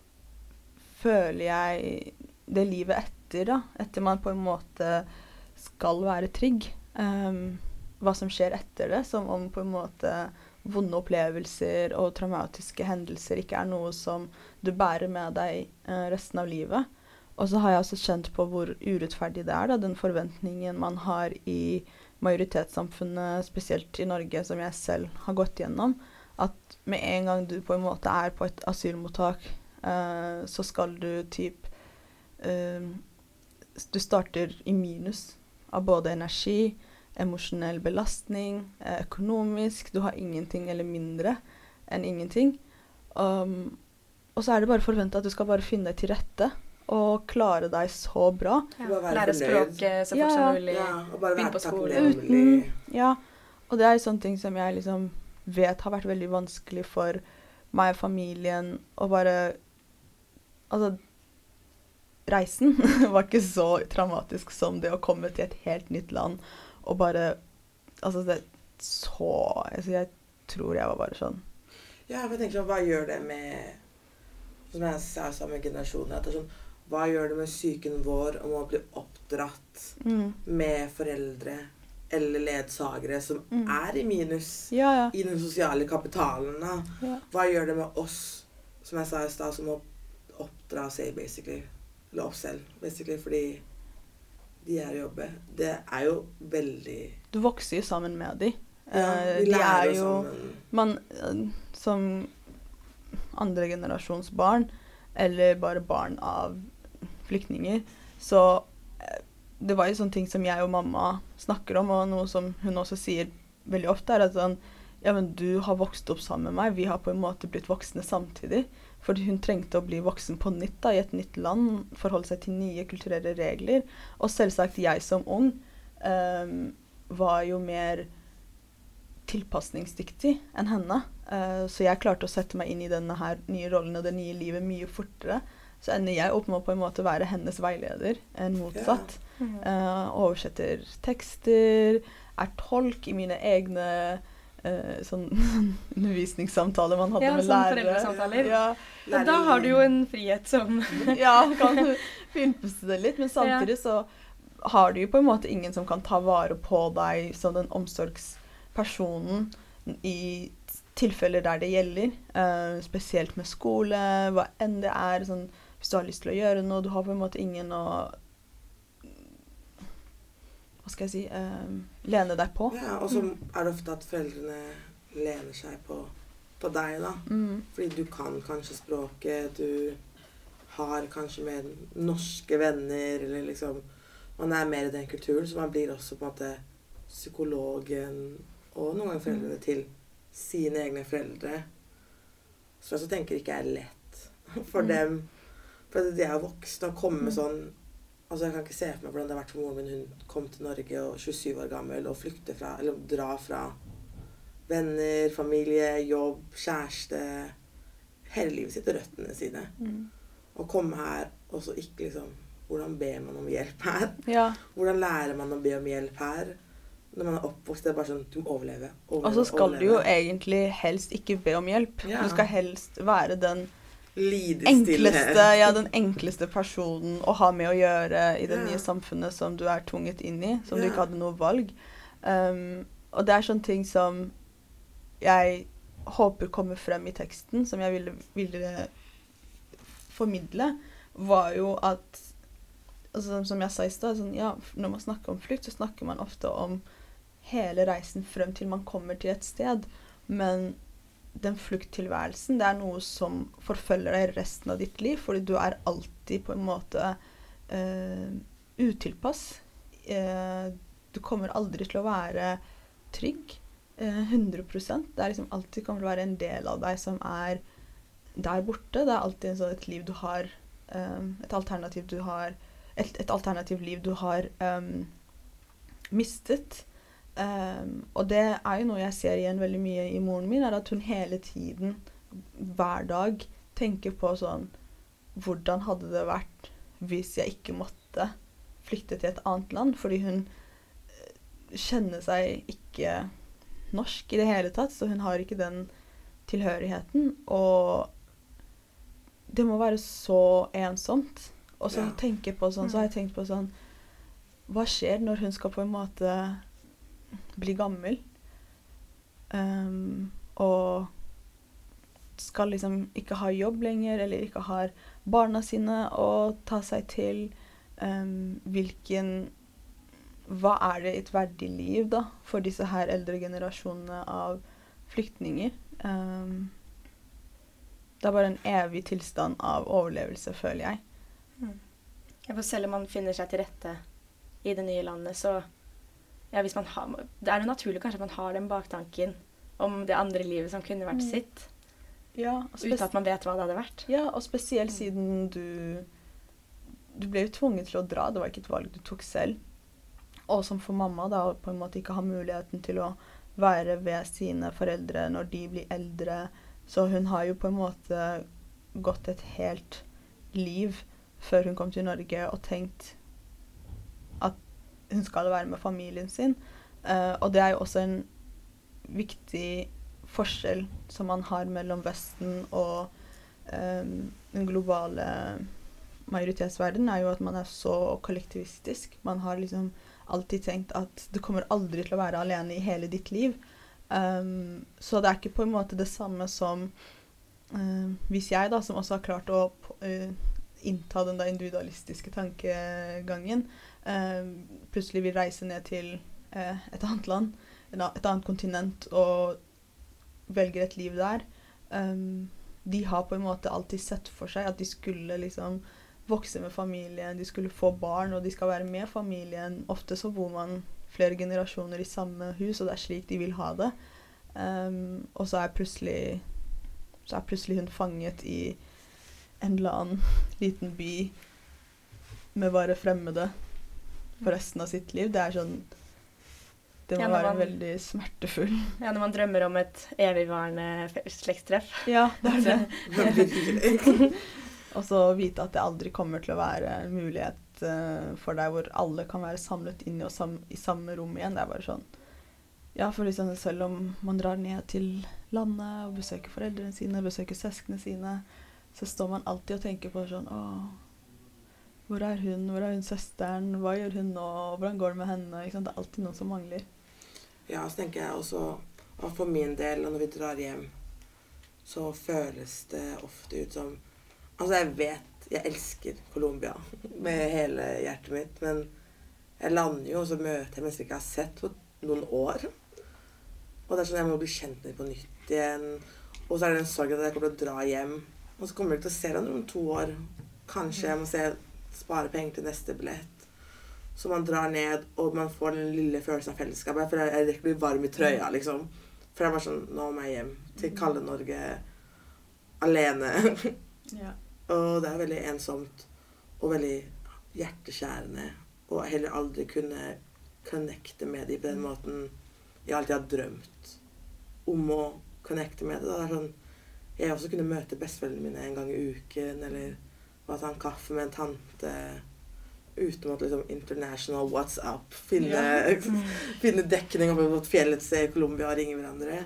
føler jeg det livet etter, da. Etter man på en måte skal være trygg. Um, hva som skjer etter det. Som om på en måte vonde opplevelser og traumatiske hendelser ikke er noe som du bærer med deg uh, resten av livet. Og så har jeg også kjent på hvor urettferdig det er, da, den forventningen man har i majoritetssamfunnet, spesielt i Norge, som jeg selv har gått gjennom. At med en gang du på en måte er på et asylmottak, eh, så skal du typ eh, Du starter i minus av både energi, emosjonell belastning, eh, økonomisk. Du har ingenting eller mindre enn ingenting. Um, og så er det bare forventa at du skal bare finne deg til rette og klare deg så bra. Ja. Lære språket så fort Ja, som mulig. Ja, og bare Begynne på skolen. Uten, Ja, og det er sånne ting som jeg liksom vet har vært veldig vanskelig for meg og familien å bare Altså, reisen var ikke så traumatisk som det å komme til et helt nytt land og bare Altså, det så altså, Jeg tror jeg var bare sånn Ja, for jeg tenker sånn, hva gjør det med Som jeg sa samme generasjon at det er sånn Hva gjør det med psyken vår om å bli oppdratt mm. med foreldre eller ledsagere som Mm. er i minus Ja, ja. i den sosiale kapitalen? ja. Hva gjør det med oss, som jeg sa i stad, som må oppdra seg, basically? Eller oss selv, basically, fordi de er i jobbe. Det er jo veldig Du vokser jo sammen med dem. ja, Vi de lærer er oss jo sammen. man eh, som andregenerasjons barn, eller bare barn av flyktninger, så eh, det var jo sånne ting som jeg og mamma snakker om, og noe som hun også sier veldig ofte, er at sånn Ja, men du har vokst opp sammen med meg. Vi har på en måte blitt voksne samtidig. Fordi hun trengte å bli voksen på nytt da, i et nytt land, forholde seg til nye kulturelle regler. Og selvsagt jeg som ung um, var jo mer tilpasningsdyktig enn henne. Uh, så jeg klarte å sette meg inn i denne her nye rollen og det nye livet mye fortere. Så ender jeg opp med å på en måte være hennes veileder enn motsatt. Mhm. Uh, oversetter tekster, er tolk i mine egne uh, sånn undervisningssamtaler man hadde Ja, med sånn lærere. foreldresamtaler. Ja, Men da har du jo en frihet som ja, kan du det litt, men samtidig så har du jo på en måte ingen som kan ta vare på deg som den omsorgspersonen i tilfeller der det gjelder. Uh, spesielt med skole, hva enn det er. Sånn, hvis du har lyst til å gjøre noe, du har på en måte ingen å Hva skal jeg si eh, lene deg på. Ja, og så er det ofte at foreldrene lener seg på, på deg, da. Mm. Fordi du kan kanskje språket, du har kanskje mer norske venner, eller liksom Man er mer i den kulturen, så man blir også på en måte psykologen og noen ganger foreldrene til sine egne foreldre. Så jeg tenker ikke er lett for Mm. dem. For de er jo voksne og kommer Mm. sånn Altså Jeg kan ikke se for meg hvordan det har vært for moren min. Hun kom til Norge og 27 år gammel og flykte fra, eller dra fra venner, familie, jobb, kjæreste Hele livet sitt og røttene sine. Mm. Å komme her og så ikke liksom Hvordan ber man om hjelp her? Ja. Hvordan lærer man å be om hjelp her? Når man er oppvokst, det er bare sånn Du må overleve. overleve Og så skal du jo egentlig helst ikke be om hjelp. Ja. Du skal helst være den enkleste, ja, den enkleste personen å ha med å gjøre i det Ja. nye samfunnet som du er tvunget inn i, som du ikke hadde noe valg. Um, og det er sånne ting som jeg håper kommer frem i teksten, som jeg ville, ville formidle, var jo at altså, Som jeg sa i stad, sånn, ja, når man snakker om flukt, så snakker man ofte om hele reisen frem til man kommer til et sted. Men den flukttilværelsen, det er noe som forfølger deg resten av ditt liv, fordi du er alltid på en måte uh, utilpass. Uh, du kommer aldri til å være trygg. Uh, 100% Det er liksom alltid kommer til å være en del av deg som er der borte. Det er alltid sånn et liv du har um, et alternativ du har et, et alternativ liv du har um, mistet. Um, og det er jo noe jeg ser igjen veldig mye i moren min, er at hun hele tiden, hver dag, tenker på sånn Hvordan hadde det vært hvis jeg ikke måtte flykte til et annet land? Fordi hun eh, kjenner seg ikke norsk i det hele tatt, så hun har ikke den tilhørigheten. Og det må være så ensomt. Og så Ja. tenker jeg på sånn, så har jeg tenkt på sånn Hva skjer når hun skal på en måte bli gammel? Um, og skal liksom ikke ha jobb lenger, eller ikke har barna sine å ta seg til. Um, hvilken Hva er det et verdig liv, da, for disse her eldre generasjonene av flyktninger? Um, det er bare en evig tilstand av overlevelse, føler jeg. Ja, for selv om man finner seg til rette i det nye landet, så ja, har, Det er jo naturlig kanskje at man har den baktanken om det andre livet som kunne vært Mm. sitt, Ja, uten at man vet hva det hadde vært. Ja, og spesielt siden du Du ble jo tvunget til å dra, det var ikke et valg du tok selv. Og som for mamma, da, å på en måte ikke ha muligheten til å være ved sine foreldre når de blir eldre. Så hun har jo på en måte gått et helt liv før hun kom til Norge og tenkt hun skal være med familien sin. Uh, og det er jo også en viktig forskjell som man har mellom Vesten og eh, den globale majoritetsverdenen, er jo at man er så kollektivistisk. Man har liksom alltid tenkt at du kommer aldri til å være alene i hele ditt liv. Um, så det er ikke på en måte det samme som uh, hvis jeg, da, som også har klart å uh, innta den da individualistiske tankegangen, plutselig vil reise ned til eh, et annet land, et annet kontinent, og velger et liv der. Um, de har på en måte alltid sett for seg at de skulle liksom vokse med familien, de skulle få barn, og de skal være med familien. Ofte så bor man flere generasjoner i samme hus, og det er slik de vil ha det. Um, og så er så er plutselig hun fanget i en eller annen liten by med bare fremmede for resten av sitt liv. Det er sånn Det må Ja, når være man- veldig smertefull. Ja, når man drømmer om et evigvarende slektstreff. Ja, det er det. Og så vite at det aldri kommer til å være en mulighet uh, for deg hvor alle kan være samlet inn i, og sam i samme rom igjen. Det er bare sånn Ja, for liksom selv om man drar ned til landet og besøker foreldrene sine, besøker søsknene sine, så står man alltid og tenker på sånn Å, hvor er hun? Hvor er hun søsteren? Hva gjør hun nå? Hvordan går det med henne? Det er alltid noen som mangler. Ja, så tenker jeg også at for min del, når vi drar hjem, så føles det ofte ut som Altså, jeg vet jeg elsker Colombia med hele hjertet mitt, men jeg lander jo, og så møter jeg mennesker jeg ikke har sett på noen år. Og det er sånn jeg må bli kjent med dem på nytt igjen. Og så er det den sorgen at jeg kommer til å dra hjem. Og så kommer jeg til å se dem om to år. Kanskje jeg må se, spare penger til neste billett. Så man drar ned, og man får den lille følelsen av fellesskap. Jeg føler jeg rekker å bli varm i trøya, liksom. For jeg var sånn Nå må jeg hjem til kalde Norge alene. Ja. og det er veldig ensomt og veldig hjerteskjærende. Og heller aldri kunne connecte med dem på den måten jeg alltid har drømt om å connecte med dem. Det er sånn Jeg også kunne møte besteforeldrene mine en gang i uken, eller bare ta en kaffe med en tante. Uten å liksom international WhatsApp. Finne, Ja. finne dekning oppe på fjellet i Colombia og ringe hverandre.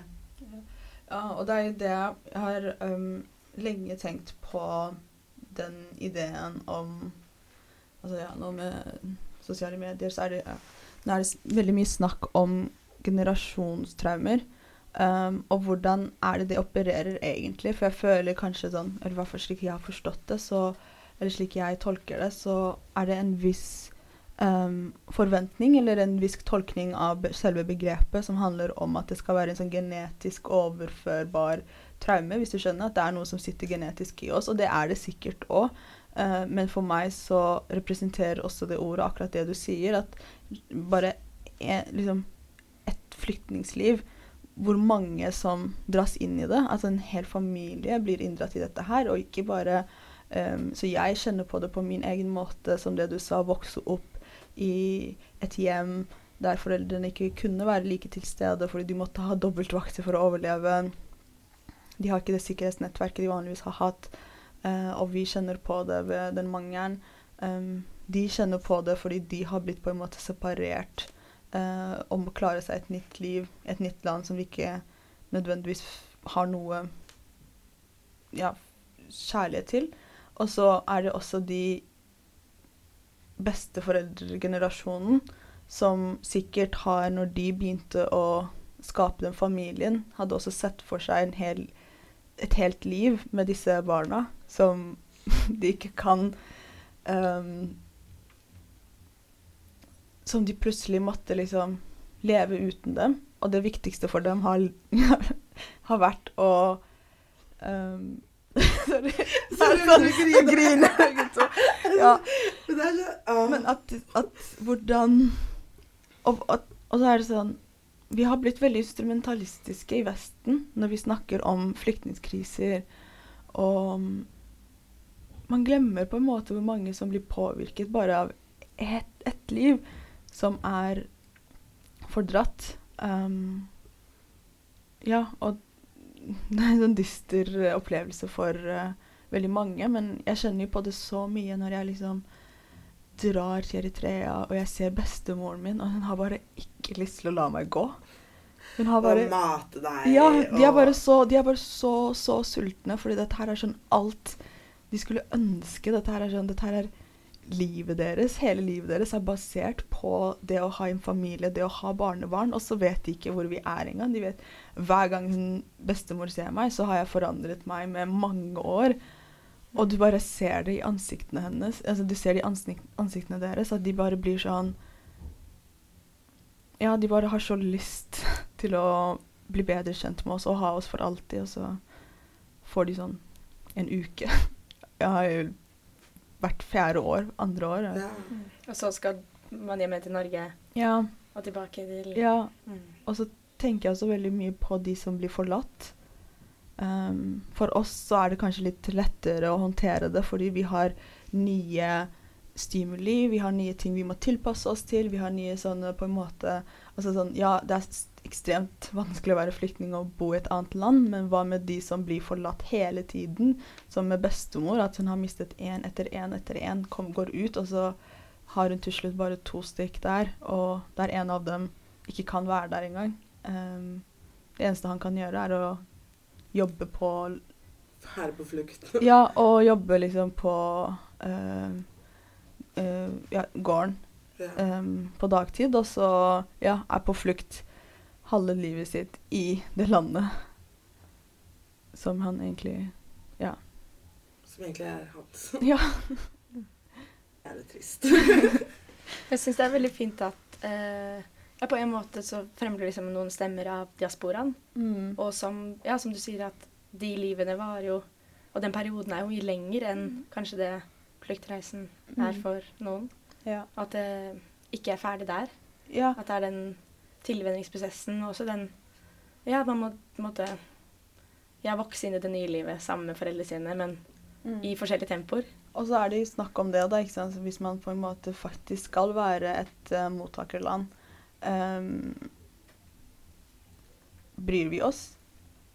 Ja, og det er jo det jeg har um, lenge tenkt på den ideen om Altså ja, nå med sosiale medier så er det ja, Nå er det veldig mye snakk om generasjonstraumer. Um, og hvordan er det de opererer egentlig? For jeg føler kanskje sånn, eller i hvert fall slik jeg har forstått det, så, eller slik jeg tolker det, så er det en viss um, forventning eller en viss tolkning av selve begrepet som handler om at det skal være en sånn genetisk overførbar traume, hvis du skjønner at det er noe som sitter genetisk i oss, og det er det sikkert òg. men for meg så representerer også det ordet akkurat det du sier, at bare en, liksom et flyktningsliv hvor mange som dras inn i det. Altså en hel familie blir inndratt i dette her, og ikke bare Um, så jeg kjenner på det på min egen måte, som det du sa, vokse opp i et hjem der foreldrene ikke kunne være like til stede fordi de måtte ha dobbeltvakter for å overleve. De har ikke det sikkerhetsnettverket de vanligvis har hatt, uh, og vi kjenner på det ved den mangelen. Um, de kjenner på det fordi de har blitt på en måte separert uh, om å klare seg et nytt liv, et nytt land som de ikke nødvendigvis har noe ja, kjærlighet til. Og så er det også de besteforeldregenerasjonen som sikkert har, når de begynte å skape den familien, hadde også sett for seg hel, et helt liv med disse barna som de ikke kan um, Som de plutselig måtte liksom leve uten dem. Og det viktigste for dem har, har vært å um, Sorry. Sorry, jeg griner. ja. Er så ah. Men at, at hvordan og, og, og, så er det sånn Vi har blitt veldig instrumentalistiske i Vesten når vi snakker om flyktningkriser. Og man glemmer på en måte hvor mange som blir påvirket bare av ett et liv som er fordratt. Um, ja, og det er en dyster opplevelse for uh, veldig mange, men jeg kjenner jo på det så mye når jeg liksom drar til Eritrea, og jeg ser bestemoren min, og hun har bare ikke lyst til å la meg gå. Hun har bare Og mate deg. Ja, de er bare så, de er bare så, så sultne, fordi dette her er sånn alt de skulle ønske. Dette her er sånn Dette her er livet deres. Hele livet deres er basert på det å ha en familie, det å ha barnebarn, og så vet de ikke hvor vi er engang. De vet Hver gang bestemor ser meg, så har jeg forandret meg med mange år. Og du bare ser det i ansiktene hennes. Altså, du ser det i ansikt, ansiktene deres at de bare blir sånn Ja, de bare har så lyst til å bli bedre kjent med oss og ha oss for alltid, og så får de sånn en uke. Jeg har jo hvert fjerde år, andre år. Ja. Mm. Og så skal man hjem til Norge ja. og tilbake til Ja. Mm. Og så tenker jeg også veldig mye på de som blir forlatt. Um, for oss så er det kanskje litt lettere å håndtere det, fordi vi har nye stimuli, vi har nye ting vi må tilpasse oss til. Vi har nye sånne på en måte altså sånn, Ja, det er ekstremt vanskelig å være flyktning og bo i et annet land, men hva med de som blir forlatt hele tiden? Som med bestemor, at hun har mistet én etter én etter én, går ut, og så har hun til slutt bare to stykk der, og der en av dem ikke kan være der engang. Um, det eneste han kan gjøre, er å jobbe på Være på flukt. ja, og jobbe liksom på uh, uh, ja, gården um, på dagtid, og så ja, er på flukt halve livet sitt i det landet som han egentlig Ja. Som egentlig er hans. ja. Det er litt trist. Jeg syns det er veldig fint at uh, ja, på en måte så fremgår liksom noen stemmer av diasporaen. Mm. Og som, ja, som du sier, at de livene var jo Og den perioden er jo mye lenger enn mm. kanskje det fluktreisen mm. er for noen. Ja. At det ikke er ferdig der. Ja. At det er den tilvenningsprosessen og også den Ja, man må måtte ja, vokse inn i det nye livet sammen med foreldrene sine, men mm. i forskjellige tempoer. Og så er det snakk om det, da, hvis man på en måte faktisk skal være et uh, mottakerland um, Bryr vi oss,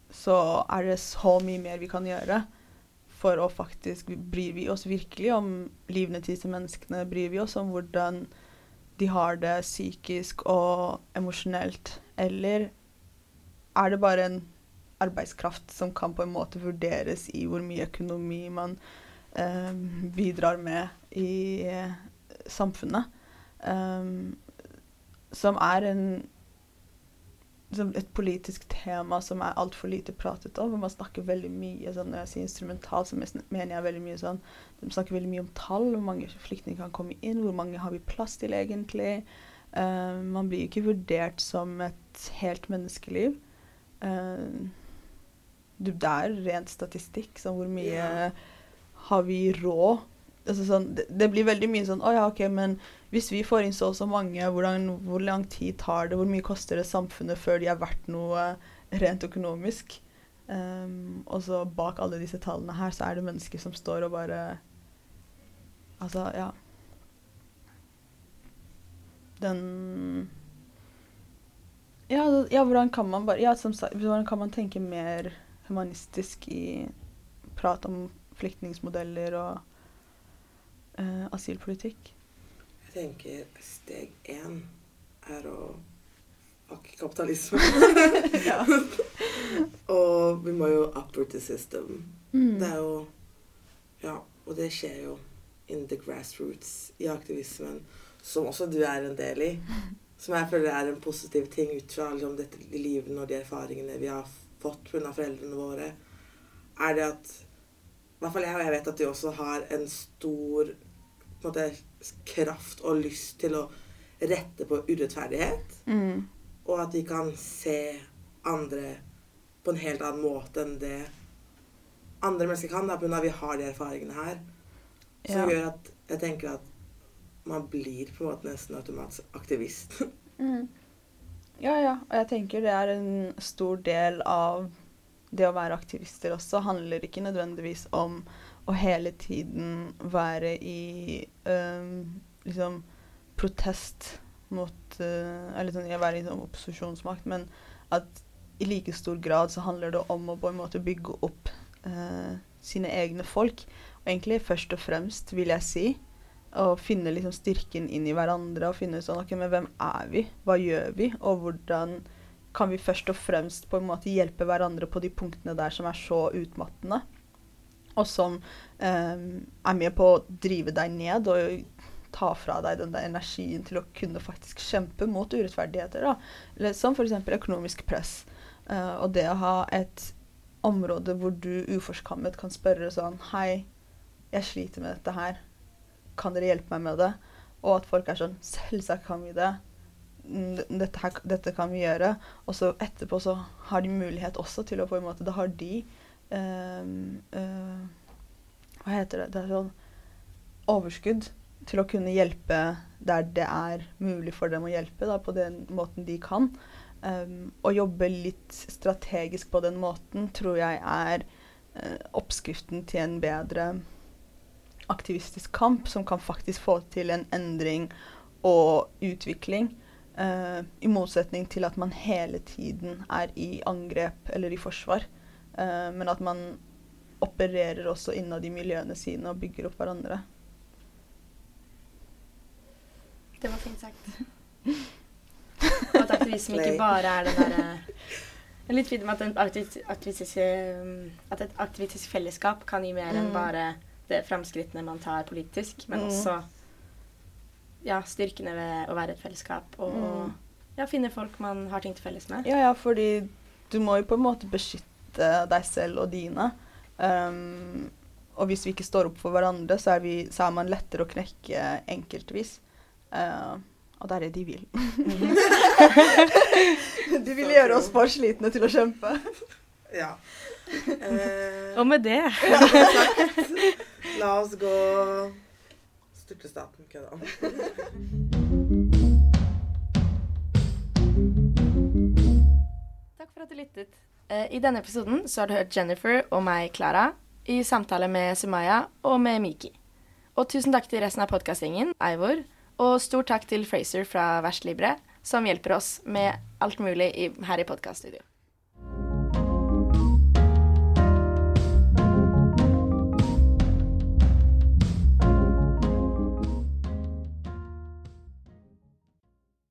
så er det så mye mer vi kan gjøre for å faktisk Bryr vi oss virkelig om livene til disse menneskene? Bryr vi oss om hvordan de har det psykisk og emosjonelt? Eller er det bare en arbeidskraft som kan på en måte vurderes i hvor mye økonomi man eh, bidrar med i eh, samfunnet? Um, som er en et politisk tema som er altfor lite pratet om. Og Man snakker veldig mye sånn, Når jeg sier instrumental, så mener jeg veldig mye sånn De snakker veldig mye om tall, hvor mange flyktninger kan komme inn, hvor mange har vi plass til egentlig. Uh, man blir ikke vurdert som et helt menneskeliv. Uh, det er rent statistikk, sånn hvor mye yeah. har vi råd altså sånn, det, det, blir veldig mye sånn Å ja, OK, men hvis vi får inn så og så mange, hvordan, hvor lang tid tar det? Hvor mye koster det samfunnet før de er verdt noe rent økonomisk? Um, og så bak alle disse tallene her, så er det mennesker som står og bare Altså, ja. Den ja, ja, hvordan kan man bare Ja, som sagt, hvordan kan man tenke mer humanistisk i prat om flyktningmodeller og eh, asylpolitikk? Jeg tenker steg én er å fuck kapitalisme. ja. og vi må jo uproot the system. Mm. Det er jo Ja, og det skjer jo in the grassroots i aktivismen, som også du er en del i. Som jeg føler er en positiv ting ut fra liksom, dette livet og de erfaringene vi har fått pga. foreldrene våre, er det at I hvert fall jeg, og jeg vet at de også har en stor måte, kraft og lyst til å rette på urettferdighet. Mm. Og at vi kan se andre på en helt annen måte enn det andre mennesker kan. På at vi har de erfaringene her. Som Ja. gjør at jeg tenker at man blir på en måte nesten automatisk aktivist. Mm. Ja, ja. Og jeg tenker det er en stor del av det å være aktivister også. Handler ikke nødvendigvis om å hele tiden være i um, liksom protest mot uh, Eller sånn, jeg være i sånn opposisjonsmakt, men at i like stor grad så handler det om å på en måte bygge opp uh, sine egne folk. Og egentlig først og fremst, vil jeg si, å finne liksom styrken inn i hverandre og finne ut sånn OK, men hvem er vi? Hva gjør vi? Og hvordan kan vi først og fremst på en måte hjelpe hverandre på de punktene der som er så utmattende? Og som eh, er med på å drive deg ned og ta fra deg den der energien til å kunne faktisk kjempe mot urettferdigheter. Da. Som f.eks. økonomisk press. Eh, og det å ha et område hvor du uforskammet kan spørre sånn Hei, jeg sliter med dette her. Kan dere hjelpe meg med det? Og at folk er sånn Selvsagt kan vi det. Dette, her, dette kan vi gjøre. Og så etterpå så har de mulighet også til å på en måte Da har de Hva heter det? Det er sånn overskudd til å kunne hjelpe der det er mulig for dem å hjelpe, da, på den måten de kan. Um, å jobbe litt strategisk på den måten tror jeg er uh, oppskriften til en bedre aktivistisk kamp som kan faktisk få til en endring og utvikling. Uh, I motsetning til at man hele tiden er i angrep eller i forsvar. Eh, men at man opererer også innad i miljøene sine og bygger opp hverandre. Det var fint sagt. Og at aktivisme ikke bare er det derre Jeg er litt fint med at, aktivistisk, um, at et aktivistisk fellesskap kan gi mer enn Mm. bare det framskrittene man tar politisk, men Mm. også ja, styrkene ved å være et fellesskap og Mm. ja, finne folk man har ting til felles med. Ja, ja, fordi du må jo på en måte beskytte deg selv og dine. Um, og hvis vi ikke står opp for hverandre, så er, vi, så er man lettere å knekke enkeltvis. Uh, og det er det de vil. de vil gjøre oss for slitne til å kjempe. Ja. Eh, Og med det la oss gå Styrte staten. Kødda. Takk for at du lyttet. Eh, I denne episoden så har du hørt Jennifer og meg, Klara, i samtale med Sumaya og med Miki. Og tusen takk til resten av podkastgjengen, Eivor, og stor takk til Fraser fra Verst Libre, som hjelper oss med alt mulig her i podkaststudio.